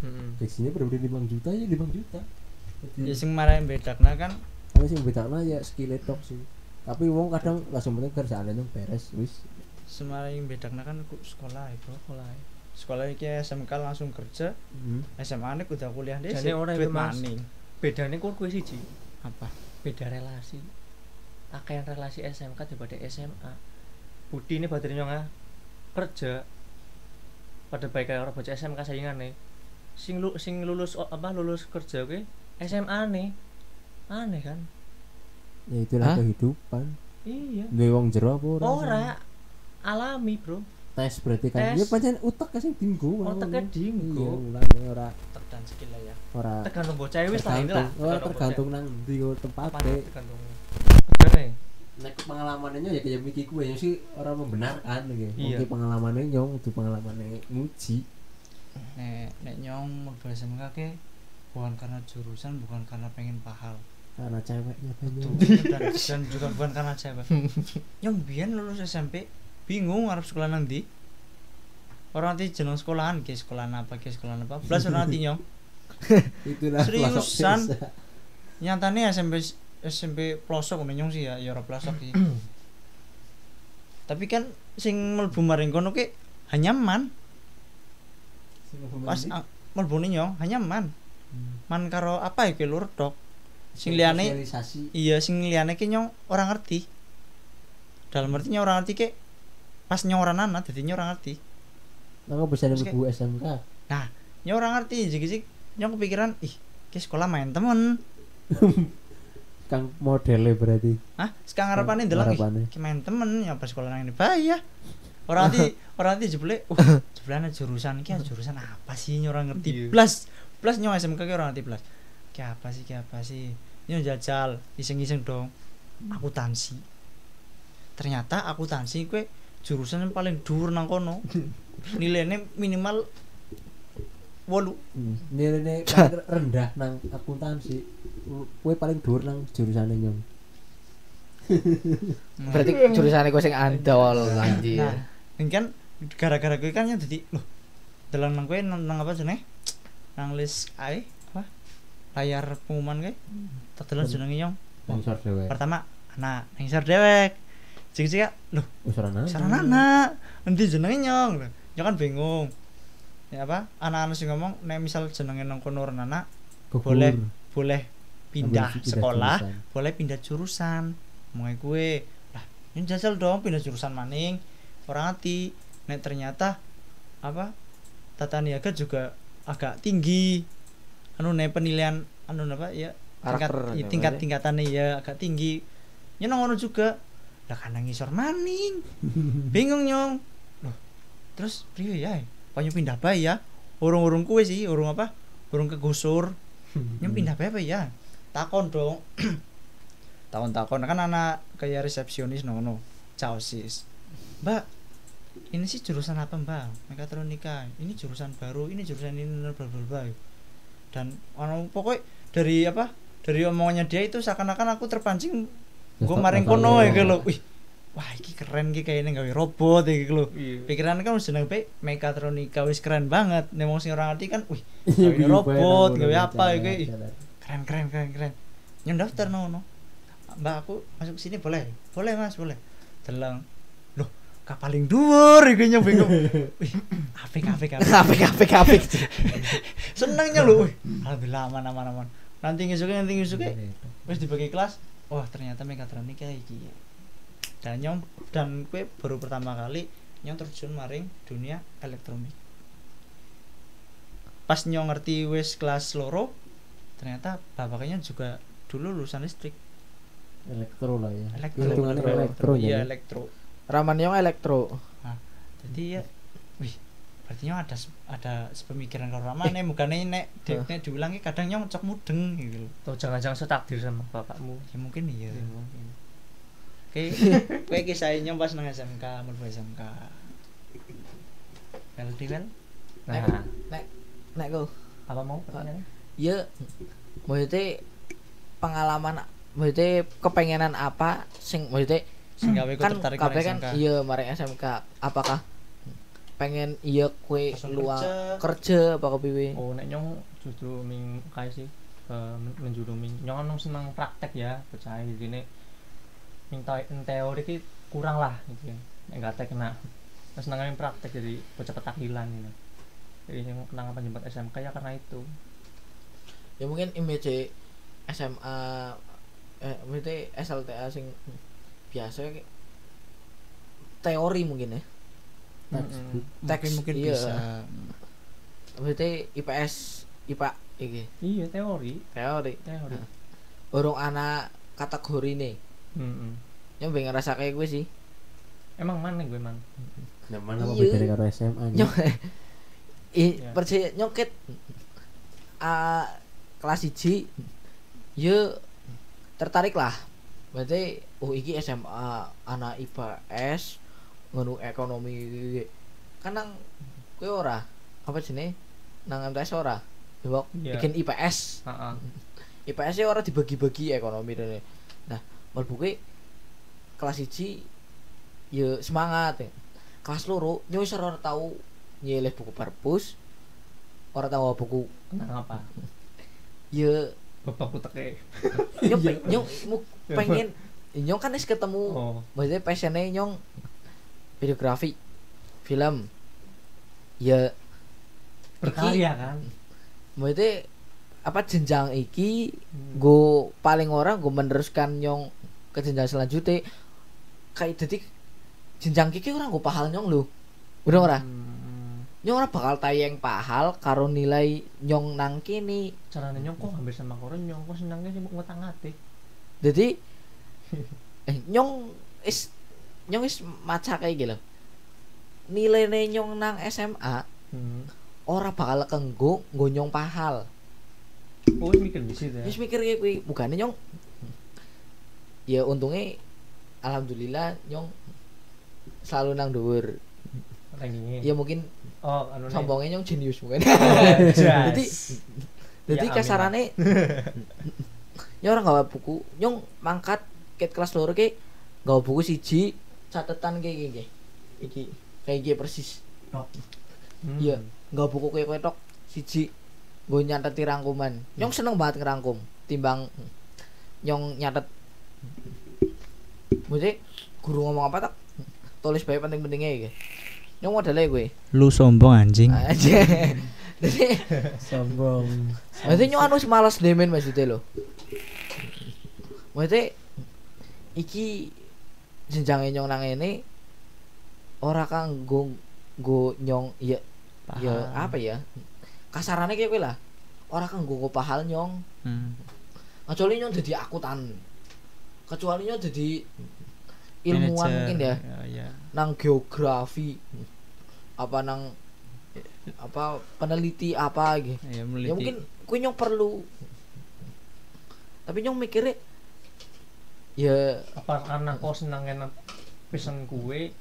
Hmm. gajinya berbeda 5 juta ya 5 juta. Ya jadi sing marahin bedakna kan? Tapi sing bedakna ya skill tok sih tapi wong kadang langsung penting kerjaan itu beres wis. Semaring bedakna kan ku sekolah itu Mulai. sekolah iki SMK langsung kerja hmm. SMA nek udah kuliah deh Jane ora duit itu, Mas. maning. Bedanya kok kuwi siji. Apa? Beda relasi. Akeh relasi SMK daripada SMA Budi ini baterai nyong ah, kerja. Pada baik kayak orang bocah SMK saingan nih. Sing lu sing lulus o- apa lulus kerja oke SMA nih. Aneh kan ya itulah Hah? kehidupan. Iya. Duwe wong jero apa ora? Ora. Alami bro. Tes berarti kan. Tes. ya pancen utek kasih dinggo otaknya iya dinggo. Mulane ora. Tek dan skill lah ya. Ora. Tergantung bocah wis lah ini tergantung. lah ora tergantung nang ndi yo Apa tempate nih, tergantung. Nih nek pengalamannya ya kayak mikir gue yang sih orang membenarkan gitu Iya. Oke pengalamannya nyong itu pengalamannya nguji. Nek nek nyong mlebu SMK ke bukan karena jurusan bukan karena pengen pahal karena ceweknya Tuh, banyak dan, dan juga bukan karena cewek. [LAUGHS] Nyong biyen lulus SMP bingung arep sekolah nang ndi? Orang nanti jeneng sekolahan ke sekolahan apa ke sekolahan apa. Belas orang nanti nyong. [LAUGHS] Itulah Seriusan? nyatane SMP SMP pelosok nyong sih ya ya pelosok sih. [CLEARS THROAT] Tapi kan sing mlebu maring kono ke hanyaman. Pas ang- mlebu nyong hanyaman. Hmm. man karo apa ya ke lur tok sing liyane iya sing liyane ki nyong ora ngerti. Dalam artinya ora ngerti ke pas nyong ora nana dadi nyong ora ngerti. Nggak bisa Terus nih bu SMK nyong ora ngerti jik-jik nyong kepikiran ih ke sekolah main temen. [LAUGHS] Kang modelnya berarti. Hah, sekarang harapannya ndelok ih main temen ya pas sekolah nang ini. Bahaya ora nanti [LAUGHS] ora nanti jebule uh jebule jurusan ki jurusan apa sih? Nyong ora ngerti. Iya. plus plus nyong SMK ki ora ngerti plus ki apa sih ki apa sih? Nyong jajal iseng-iseng dong. Akuntansi. Ternyata akuntansi kue jurusan yang paling dhuwur nang kono. [LAUGHS] Nilainya minimal wolu. Hmm. nilainya paling [LAUGHS] rendah nang akuntansi. Kue paling dhuwur nang jurusannya nyong. [LAUGHS] Berarti jurusannya gue sing andol anjir. nah ini kan gara-gara gue kan yang jadi loh dalam nang gue nang, nang apa jenenge? Nang list ae layar pengumuman gue tetelan Hmm. jenenge nyong Sponsor dewek pertama anak nang isar dewek jika-jika loh wis ora nang Saran anak, nanti jenenge nyong. Ya kan bingung. Ya apa? Anak-anak sing ngomong nek misal jenenge nang kono ora anak, boleh boleh pindah Ambil sekolah, jurusan. boleh pindah jurusan. Mulai gue, lah, ini jajal dong pindah jurusan maning. Orang hati, nek ternyata apa? Tata niaga juga agak tinggi. Anu nek penilaian anu apa ya? Tingkat Karakter, i- tingkat tingkatannya ya agak tinggi. Ya nang ngono juga. Lah kan nang ngisor maning. [LAUGHS] Bingung nyong. Loh, terus priyo ya? Panyo pindah bae ya. Urung-urung kuwe sih, urung apa? Urung kegusur. [LAUGHS] Nyong pindah bae apa ya? Takon dong. [CLEARS THROAT] tahun takon kan anak kayak resepsionis nono caosis mbak ini sih jurusan apa mbak mekatronika ini jurusan baru ini jurusan ini bla bla bla bla. Dan ono pokoknya dari apa dari omongannya dia itu seakan-akan aku terpancing gue maring kono ya gitu loh wih wah iki keren iki kayaknya gawe robot ya gitu loh Iya. pikiran kan udah pe mekatronika wis keren banget. Nih sing orang ngerti kan wih [LAUGHS] Iya, gawe robot gawe apa ya kayak bayang. keren keren keren keren. Yang daftar no no. Mbak aku masuk sini boleh? Boleh mas boleh. Telang loh kapaling dhuwur iku. Bingung [LAUGHS] wih apik apik apik. Apik apik apik. [LAUGHS] senengnya lho alhamdulillah aman aman aman. Nanti ngesuke nanti ngesuke Iya, wis dibagi kelas wah ternyata mekatronika iki dan nyong dan kue baru pertama kali nyong terjun maring dunia elektronik. Pas nyong ngerti wis kelas loro ternyata bapaknya juga dulu lulusan listrik. Elektro lah ya. Elektro. Elektro. elektro iya ya elektro Raman yang elektro. jadi ya wih berarti nyong ada ada sepemikiran kalau ramane bukannya nek Hah. nek diulangi kadang nyong cok mudeng gitu. Atau jangan-jangan setakdir sama bapakmu. ya mungkin iya Iya, mungkin. Oke, [LAUGHS] kowe kisah nyong pas nang SMK, mlebu SMK. Well, di well. Nah, Nek ku. apa mau pertanyaannya? Ya maksudnya pengalaman maksudnya kepengenan apa sing maksudnya Sing gawe kok kan tertarik kabeh kan SMK. iya maring SMK apakah pengen iya kue luang kerja. kerja apa kepiye Oh, nek nyong justru ming kayak sih men- menjuru ming nyong kan seneng praktek ya, percaya di sini. Ming tau- in teori ki kurang lah gitu ya. Nek gak kena. Terus seneng praktek jadi bocah petakilan gitu. Jadi nyong kenang apa jembat SMK ya karena itu. ya mungkin image SMA eh maksudnya SLTA sing biasa kayak teori mungkin ya Textbook. teks mungkin mungkin iya. bisa. maksudnya IPS IPA iki Iya, teori. teori Teori. Nah. urung anak kategori nih Mm-mm. yang pengen rasa kayak gue sih Emang mana gue emang? Nah, mana apa Iya. karo SMA nyok [LAUGHS] i Ya. percaya nyoket ah, kelas siji ya tertarik lah berarti oh iki SMA anak IPS ngono ekonomi iki. kan nang ora apa sini nang MTS ora Coba Iya. bikin IPS Heeh. [LAUGHS] IPS nya ora dibagi-bagi ekonomi dan nah mlebu kuwi kelas siji ya semangat ya. kelas loro nyoy ora tau nyeleh buku perpus ora tau buku Kenang apa? ya Bapakku teke. nyong [LAUGHS] pe- nyong mu- pengen [LAUGHS] nyong kan wis ketemu Oh. maksudnya passionnya nyong videografi film ya Berkarya kan? maksudnya apa jenjang iki Hmm. gue paling orang gue meneruskan nyong ke jenjang selanjutnya kayak jadi jenjang kiki orang gue pahal nyong lu udah ora Hmm. nyong ora bakal tayang pahal karo nilai nyong nang kini Caranya nyong kok hampir sama koron nyong kok senangnya sih ngutang ati. Jadi eh, nyong is nyong is maca kayak gitu nilai nyong nang SMA Hmm. ora bakal kenggo nggo nyong pahal Oh, mikir di situ ya. wis mikir kayak kuwi bukannya nyong ya untungnya alhamdulillah nyong selalu nang dhuwur Rankingnya. ya mungkin Oh, anu sombongnya nyong jenius mungkin. [LAUGHS] Jadi, jadi Ya, amin kasarane [LAUGHS] nyong ora gawa buku nyong mangkat ket kelas loro ke gawa buku siji catatan kayak gini iki kayak gini persis. Hmm. iya gawa buku kayak kowe tok siji gue nyateti rangkuman. Nyong seneng banget ngerangkum timbang nyong nyatet. Maksudnya guru ngomong apa tak tulis baik penting-pentingnya iki. Nyong modelnya gue Lu sombong anjing. aja [LAUGHS] jadi Sombong. Maksudnya nyong anu semalas demen maksudnya lo. Maksudnya iki jenjangnya nyong nang ini ora kang go go nyong ya ya Paham. apa ya kasarannya kayak lah ora kang go pahal nyong Hmm. kecuali nyong jadi akutan kecuali nyong jadi ilmuwan Manajer. mungkin ya Ya, ya. nang geografi apa nang apa peneliti apa gitu Ya, ya mungkin kue nyong perlu tapi nyong mikirnya ya apa karena kau senang enak pesen kue?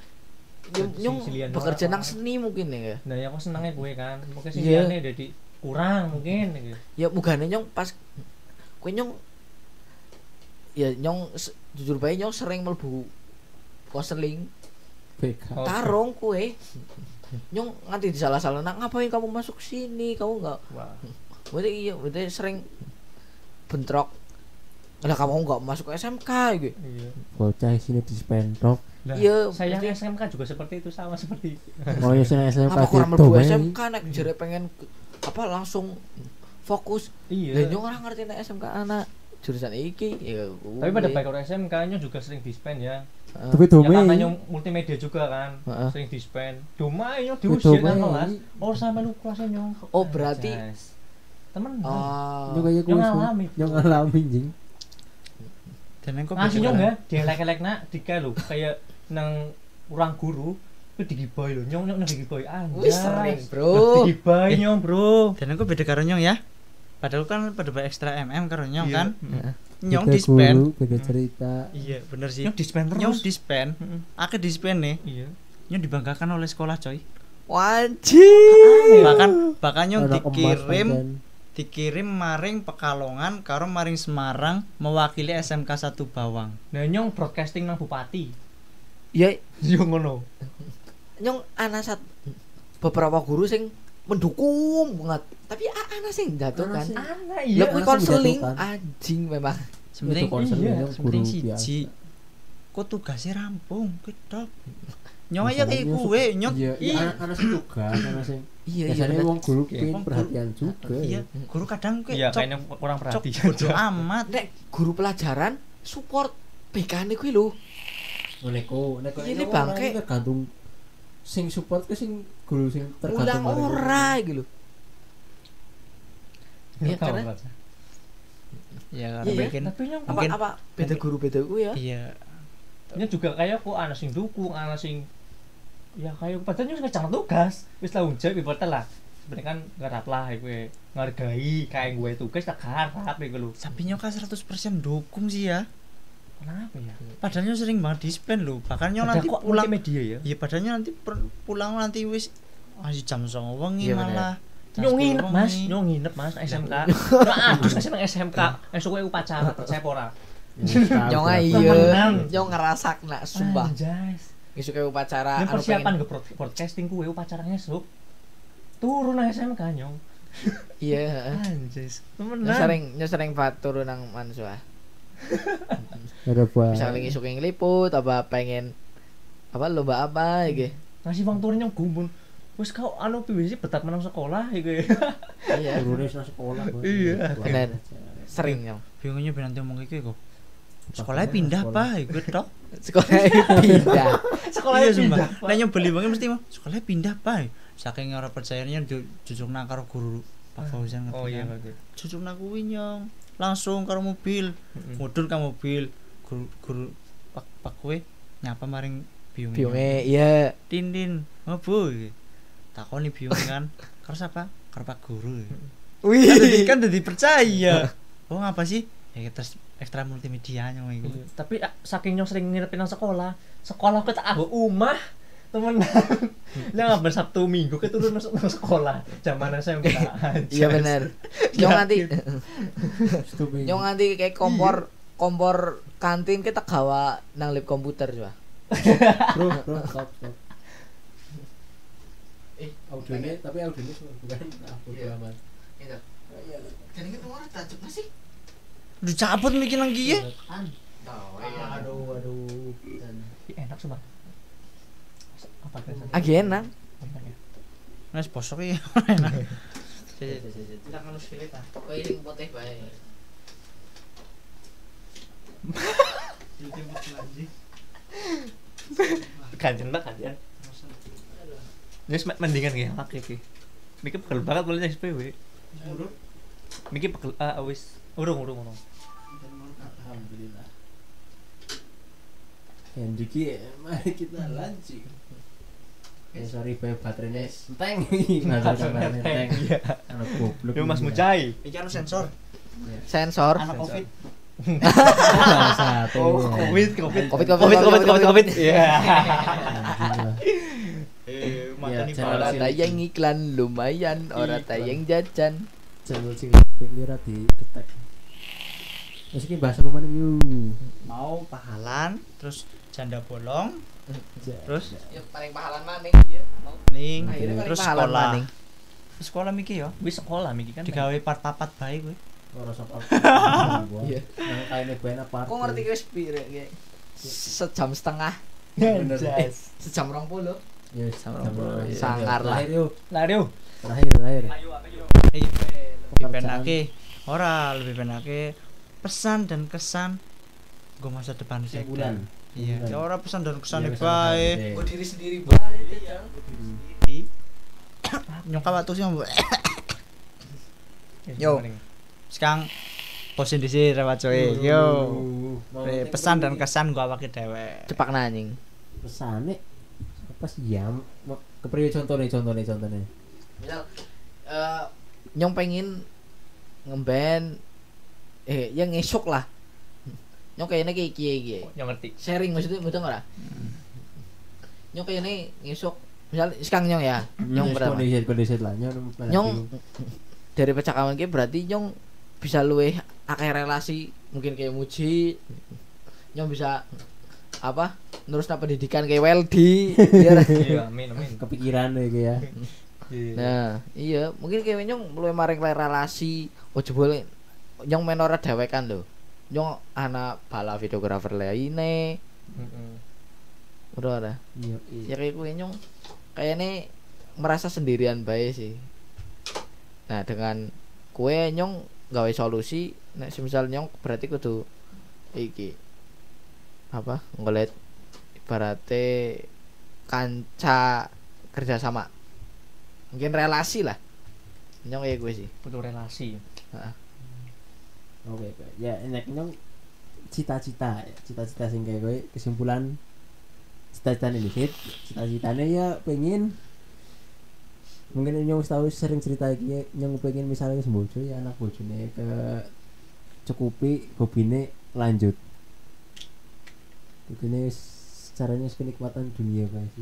Nyong Silian bekerja nang seni mungkin ya? Nah ya kau senangnya kue kan? Mungkin sih Iya. jadi kurang mungkin gitu. ya mugane nyong pas kue nyong ya nyong jujur bae nyong sering mlebu konseling Oh. tarung kue. Nyong nganti disalah-salah nak ngapain kamu masuk sini? Kamu nggak wah. Berarti iya berarti sering bentrok lah kamu nggak masuk ke SMK gitu iya bocah sini di spentok Lah, Iya, saya berarti- SMK juga seperti itu sama seperti itu. oh ya sini SMK apa kurang gitu. SMK nek jere pengen apa langsung fokus iya. lah nyong ora ngerti nek SMK anak jurusan iki ya Tapi pada orang SMK nya juga sering dispen ya. Heeh. tapi Ya dome karena nyong multimedia juga kan, sering dispen. Doma nyong Tapi diusir kan kelas. Oh sampai lu kelasnya nyong. Oh, berarti- temen. oh Nyong kayak Nyong kuwi ngalami. nyong ngalami jing Dan engko Ngasih beda nyong kan? ya, dia lek-lek nak dika lu kayak nang kurang guru itu digiboy lo nyong nyong nyong digiboy anjas Wih, sering, bro. Digiboy nyong bro Dan engko beda karo nyong ya. Padahal kan pada bae ekstra MM karo nyong Iya. kan. Mm. Nyong dispen. beda cerita Iya, bener sih. nyong dispen terus Nyong dispen. Mm-mm. Akeh dispen nih. iya Nyong dibanggakan oleh sekolah coy. wajib Bahkan bahkan nyong dikirim pancen. Dikirim maring Pekalongan karo maring Semarang mewakili SMK 1 Bawang. nah nyong broadcasting nang bupati? Ya [LAUGHS] yo ngono. nyong ana sat beberapa guru sing mendukung banget. Tapi ana sing jatuh kan ya kuwi ana sing konseling anjing memang. Itu konseling iya, guru siji. Kok tugasnya rampung, ketok. Nyong aja kayak gue, nyong iya ih, iya, sing tugas ana sing iya iya biasanya wong guru Iya. pengen perhatian juga. Iya, guru kadang iya kayak cok kayaknya kurang perhatian bodo amat. nek guru pelajaran support BK ne kuwi lho. Neko, neko Ini bangke. tergantung sing support ke sing guru sing ulang tergantung guru. ora iki lho. Iya, tahu, karena-. Ya Iya, mungkin tapi nyong apa Mungkin- apa beda mungkin- guru beda kuwi ya? Iya. Ini juga kayak kok anak sing dukung anak sing ya kayak padahal nyong ngejar tugas. Wis tanggung jawab ibaratnya lah. Sebenarnya kan ngarap lah gue ngargai kayak gue tugas tak harap ya lu tapi nyong kan 100% dukung sih ya. kenapa ya? Padahal nyong sering banget dispen lho. Bahkan Padahal nanti kok pulang multimedia ya? Iya padahal nyong nanti pulang nanti wis masih jam 09.00 wengi Iya, bener. malah. Nyong 10 nginep mas. nyong nginep mas nang SMK nah adus kasih nang SMK esok gue upacara [LAUGHS] saya pora Ya, nyong tahu, iya. nyong ngerasak nak sumpah. Anjas. Isu kayak upacara Ini anu persiapan pengen ke broad- broadcasting gue upacaranya esok turun nang SMK nyong [LAUGHS] iya heeh. anjis temenan sering nyong sering pat turun nang mansua [LAUGHS] Ada buah. misalnya lagi suka ngeliput apa pengen apa lomba apa iki ngasih uang turun nyong gumun wis kau anu PBC betap menang sekolah ya gue iya Turunnya sekolah. Iya. Buah. Bener. sering nyong Bingungnya ben nanti ngomong iki kok. Sekolahnya sekolah, pindah pak, ikut tok. [LAUGHS] sekolah pindah sekolah Iya. Lah nyong beli banget mesti mah sekolahnya pindah pak. Saking ora percayanya ju- jujur nang karo guru Pak Fauzan ngerti oh iya Jujur nang kuwi nyong. Langsung karo mobil, mudun ka mobil. Guru guru pak pak kowe nyapa maring biung. biunge iya Din din, ngopo? Takoni biung kan. Karo siapa? Karo Pak Guru. Kan dadi kan dadi percaya. [LAUGHS] Oh ngapa sih? Ya kita ekstra multimedia nyong iku. Iya. tapi ah, saking nyong sering nginepin nang sekolah sekolah aku tak aku umah temenan [LAUGHS] yang ngapain sabtu minggu kita turun masuk nang sekolah zaman SMK [LAUGHS] iya bener nyong Stupid. nyong nganti kayak kompor kompor kantin kita gawa nang lab komputer coba Bro, bro, stop, stop. Eh, audionya, tapi audionya bukan aku Iya. aman. jadi kan orang tajuk sih Udah cabut mikir nang kiye. Aduh, aduh. Enak sumpah apa lagi enak. Enak. Ya. Wes bosok [LAUGHS] ya. tidak harus pilih kan kau ini putih baik [LAUGHS] ganjen mbak ganjen. Ini semat mendingan ya pakai ki Miki pegel banget boleh SPW Miki pegel ah wis. Urung urung urung Yang diki, mari kita lanjut. Eh sorry bae baterainya enteng. [LAUGHS] Baterainya enteng. iya Anak goblok. yo Mas ini. Mucai Iki anu sensor. sensor Anak Covid. Bangsat. Oh, iya. covid covid Covid, covid covid covid covid iya. Eh, Iya, mateni Orang sing- tayang iklan lumayan, orang tayang jajan. channel sing lira di detek. Terus iki bahasa apa maneh yuk. mau pahalan terus janda bolong terus Ya paling pahalan maning ya. ning Akhirnya paling terus sekolah maning. sekolah miki ya wis sekolah miki kan digawe part papat bae kuwi Ora sapa. [LAUGHS] Iya. Kaine ben apa? Kok ngerti sepire kayak sejam setengah, Bener. sejam 20. Ya, Sama jam orang. iya. Sangar lah. Yuk. lari yuk Terakhir, terakhir. iki lebih penake ora lebih penake pesan dan kesan gue masa depan sih Sebulan. Iya. Sebulan. ya ora pesan dan kesan Iya, bae kesan-kesan. Kok diri sendiri banget ya. [COUGHS] nyokap waktu sih Ya, [COUGHS] Yo. sekarang posin di sini lewat coy Uh, yo. Eh, pesan dan kesan gua pakai dewe Cepak nanying. pesane apa sih ya? Kepriye contohnya contohnya contohnya Misal eh nyong pengen ngeband eh yang ngesuk lah. Nyong kayaknya kayak kiye kiye. yang ngerti Sharing maksudnya mudah ora? Nyong kayaknya ngesuk misal sekarang nyong ya. Nyong pertama. kondisi kondisi lah nyong Nyong dari percakapan ki berarti nyong bisa luwe akeh relasi mungkin kayak muji nyong bisa apa terus pendidikan kayak Weldi [LAUGHS] ya ra? iya amin amin kepikiran ya kayak ya Iya. nah iya mungkin kayak nyong luwe maring relasi oh jebule nyong main ora dewekan lho nyong anak bala videografer lainnya. Mm-mm. udah ora iya ya kayak gue nyong kayaknya merasa sendirian baik sih. Nah dengan kue nyong gawe solusi nek semisal nyong berarti kudu iki apa ngolet ibaratnya kanca kerjasama. Mungkin relasi lah. Nyong kayak gue sih. Butuh relasi oke oke ya enak nyong cita-cita ya. cita-cita sing kayak gue kesimpulan cita-cita ini dikit cita-citanya ya pengen mungkin nyong tahu sering cerita iki nyong pengen misalnya sembojo ya anak bojone ke cukupi hobine lanjut ini caranya kenikmatan dunia guys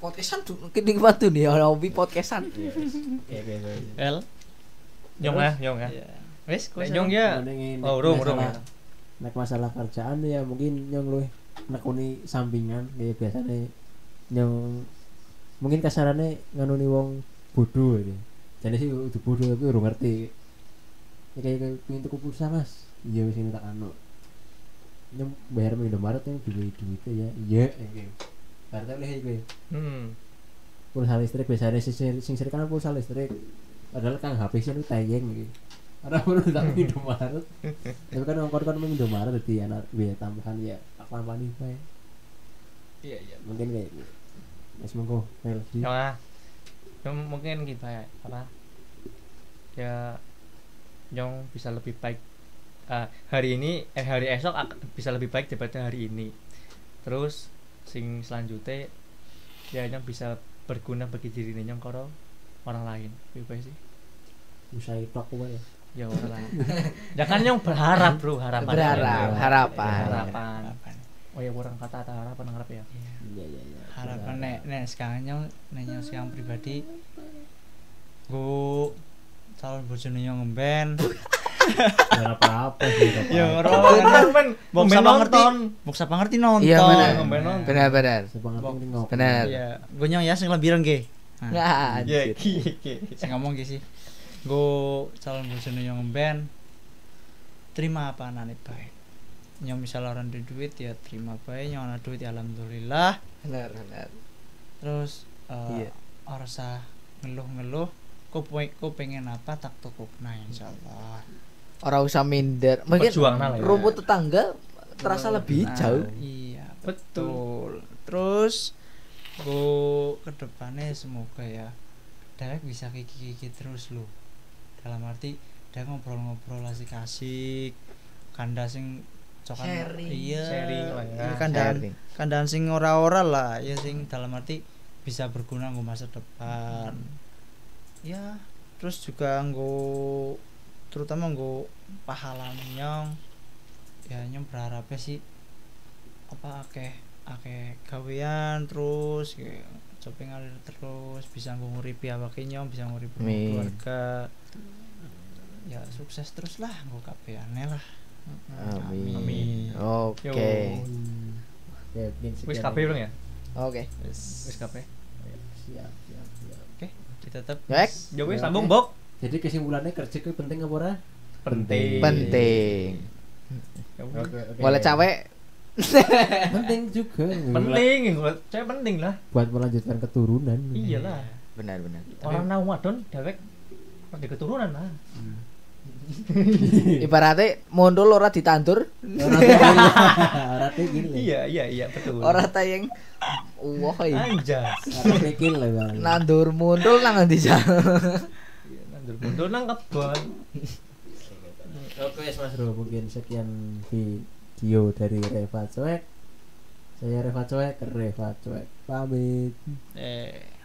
podcastan tuh kenikmat tuh nih hobi podcastan oke, oke. el Nyong ya, nyong ya. Iya. Wes Nyong ya. Oh, nek urung, urung. masalah- nek masalah kerjaan ya mungkin nyong luwih nekuni sampingan. Kayak biasanya nyong mungkin kasarannya nganuni wong bodoh ini. Jadi sih udah bodoh tapi urung ngerti. Ya kayak pengen tuku pulsa mas. Iya wis ini tak anu. Nyong bayar di Indomaret yang duit duitnya ya. Iya oke berarti oleh itu Hmm. pulsa listrik biasanya sing sing sering kan pulsa listrik. Padahal kan HP sih itu tayeng gitu pun udah di Indomaret tapi kan ongkor kan main Indomaret jadi anak biaya tambahan ya tak nih bae Iya, iya. mungkin kayak gitu Mas monggo Nyong ah. Nyong mungkin gitu ya, apa? Ya Nyong bisa lebih baik ah, hari ini eh hari esok bisa lebih baik daripada hari ini. Terus sing selanjutnya ya Nyong bisa berguna bagi diri Nyong karo orang lain. Gitu sih. usai tok ya Ya orang ya kan Nyong berharap, Bro, harapan. berharap harapan Harapan. Oh ya kurang kata kata harapan ngarep ya. iya iya iya harapan nek nek sekarang nyong nek nyong sekarang pribadi gue calon bojone nyong ngemben apa apa sih apa Ya, apa. ora. Bener, men. Ngomben sapa ngerti nonton. sapa ngerti nonton Iya, nonton. benar benar Bok. ini ngopi Bener. iya gue nyong ya sing lembiran ge Nah, nggak Ya, sing ngomong sih gue calon bojone nyong ngemben terima apa anane bae. Nyong misal orang di duit ya terima bae. Nyong ana duit ya alhamdulillah. Benar benar terus eh Iya. ora usah ngeluh-ngeluh kok kok pengen apa tak tukupna insyaallah. Orang usah minder. Mungkin ya. rumput tetangga terasa lebih Nah, jauh. iya Betul. betul. Terus go ke depannya semoga ya Dewek bisa kiki-kiki terus lo dalam arti dia ngobrol-ngobrol asik-asik kanda sing cokan Sharing. iya Sharing lah ya. Iya, kandaan Sharing. kandaan sing ora-ora lah ya sing dalam arti bisa berguna nggo masa depan ya terus juga nggo terutama nggo pahala nyong ya nyong berharapnya sih apa akeh akeh gawean terus coba ngalir terus bisa nguripi awake nyong bisa nguripi keluarga ya sukses terus lah nggo kabehane lah Amin. Amin. Oke. Ya, mungkin Wis kabeh aja. belum ya? Oke. Wis kabeh. Siap, siap, siap. oke ditutup Baik. Ya wis Ya, sambung, oke. Bok. Jadi kesimpulannya kerja itu penting apa ora? Penting. Penting. Ya. Boleh cewek [LAUGHS] penting juga. Penting, cewek penting lah. buat melanjutkan keturunan. Iyalah. benar benar. Orang nang wadon dewek keturunan lah. [LAUGHS] Ibaratnya mondol ora ditandur, Ora gini. Iya, iya, iya, betul. ora tayang wah anjas. Ora lah bang. nandur mondol nang jan. Iya, Nandur mundur nang kebon. Oke Mas Bro, mungkin sekian video dari Reva Cuek. Saya Reva Cuek, Reva Cuek. Pamit. eh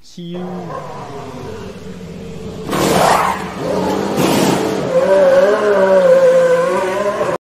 See you. oh, oh, oh.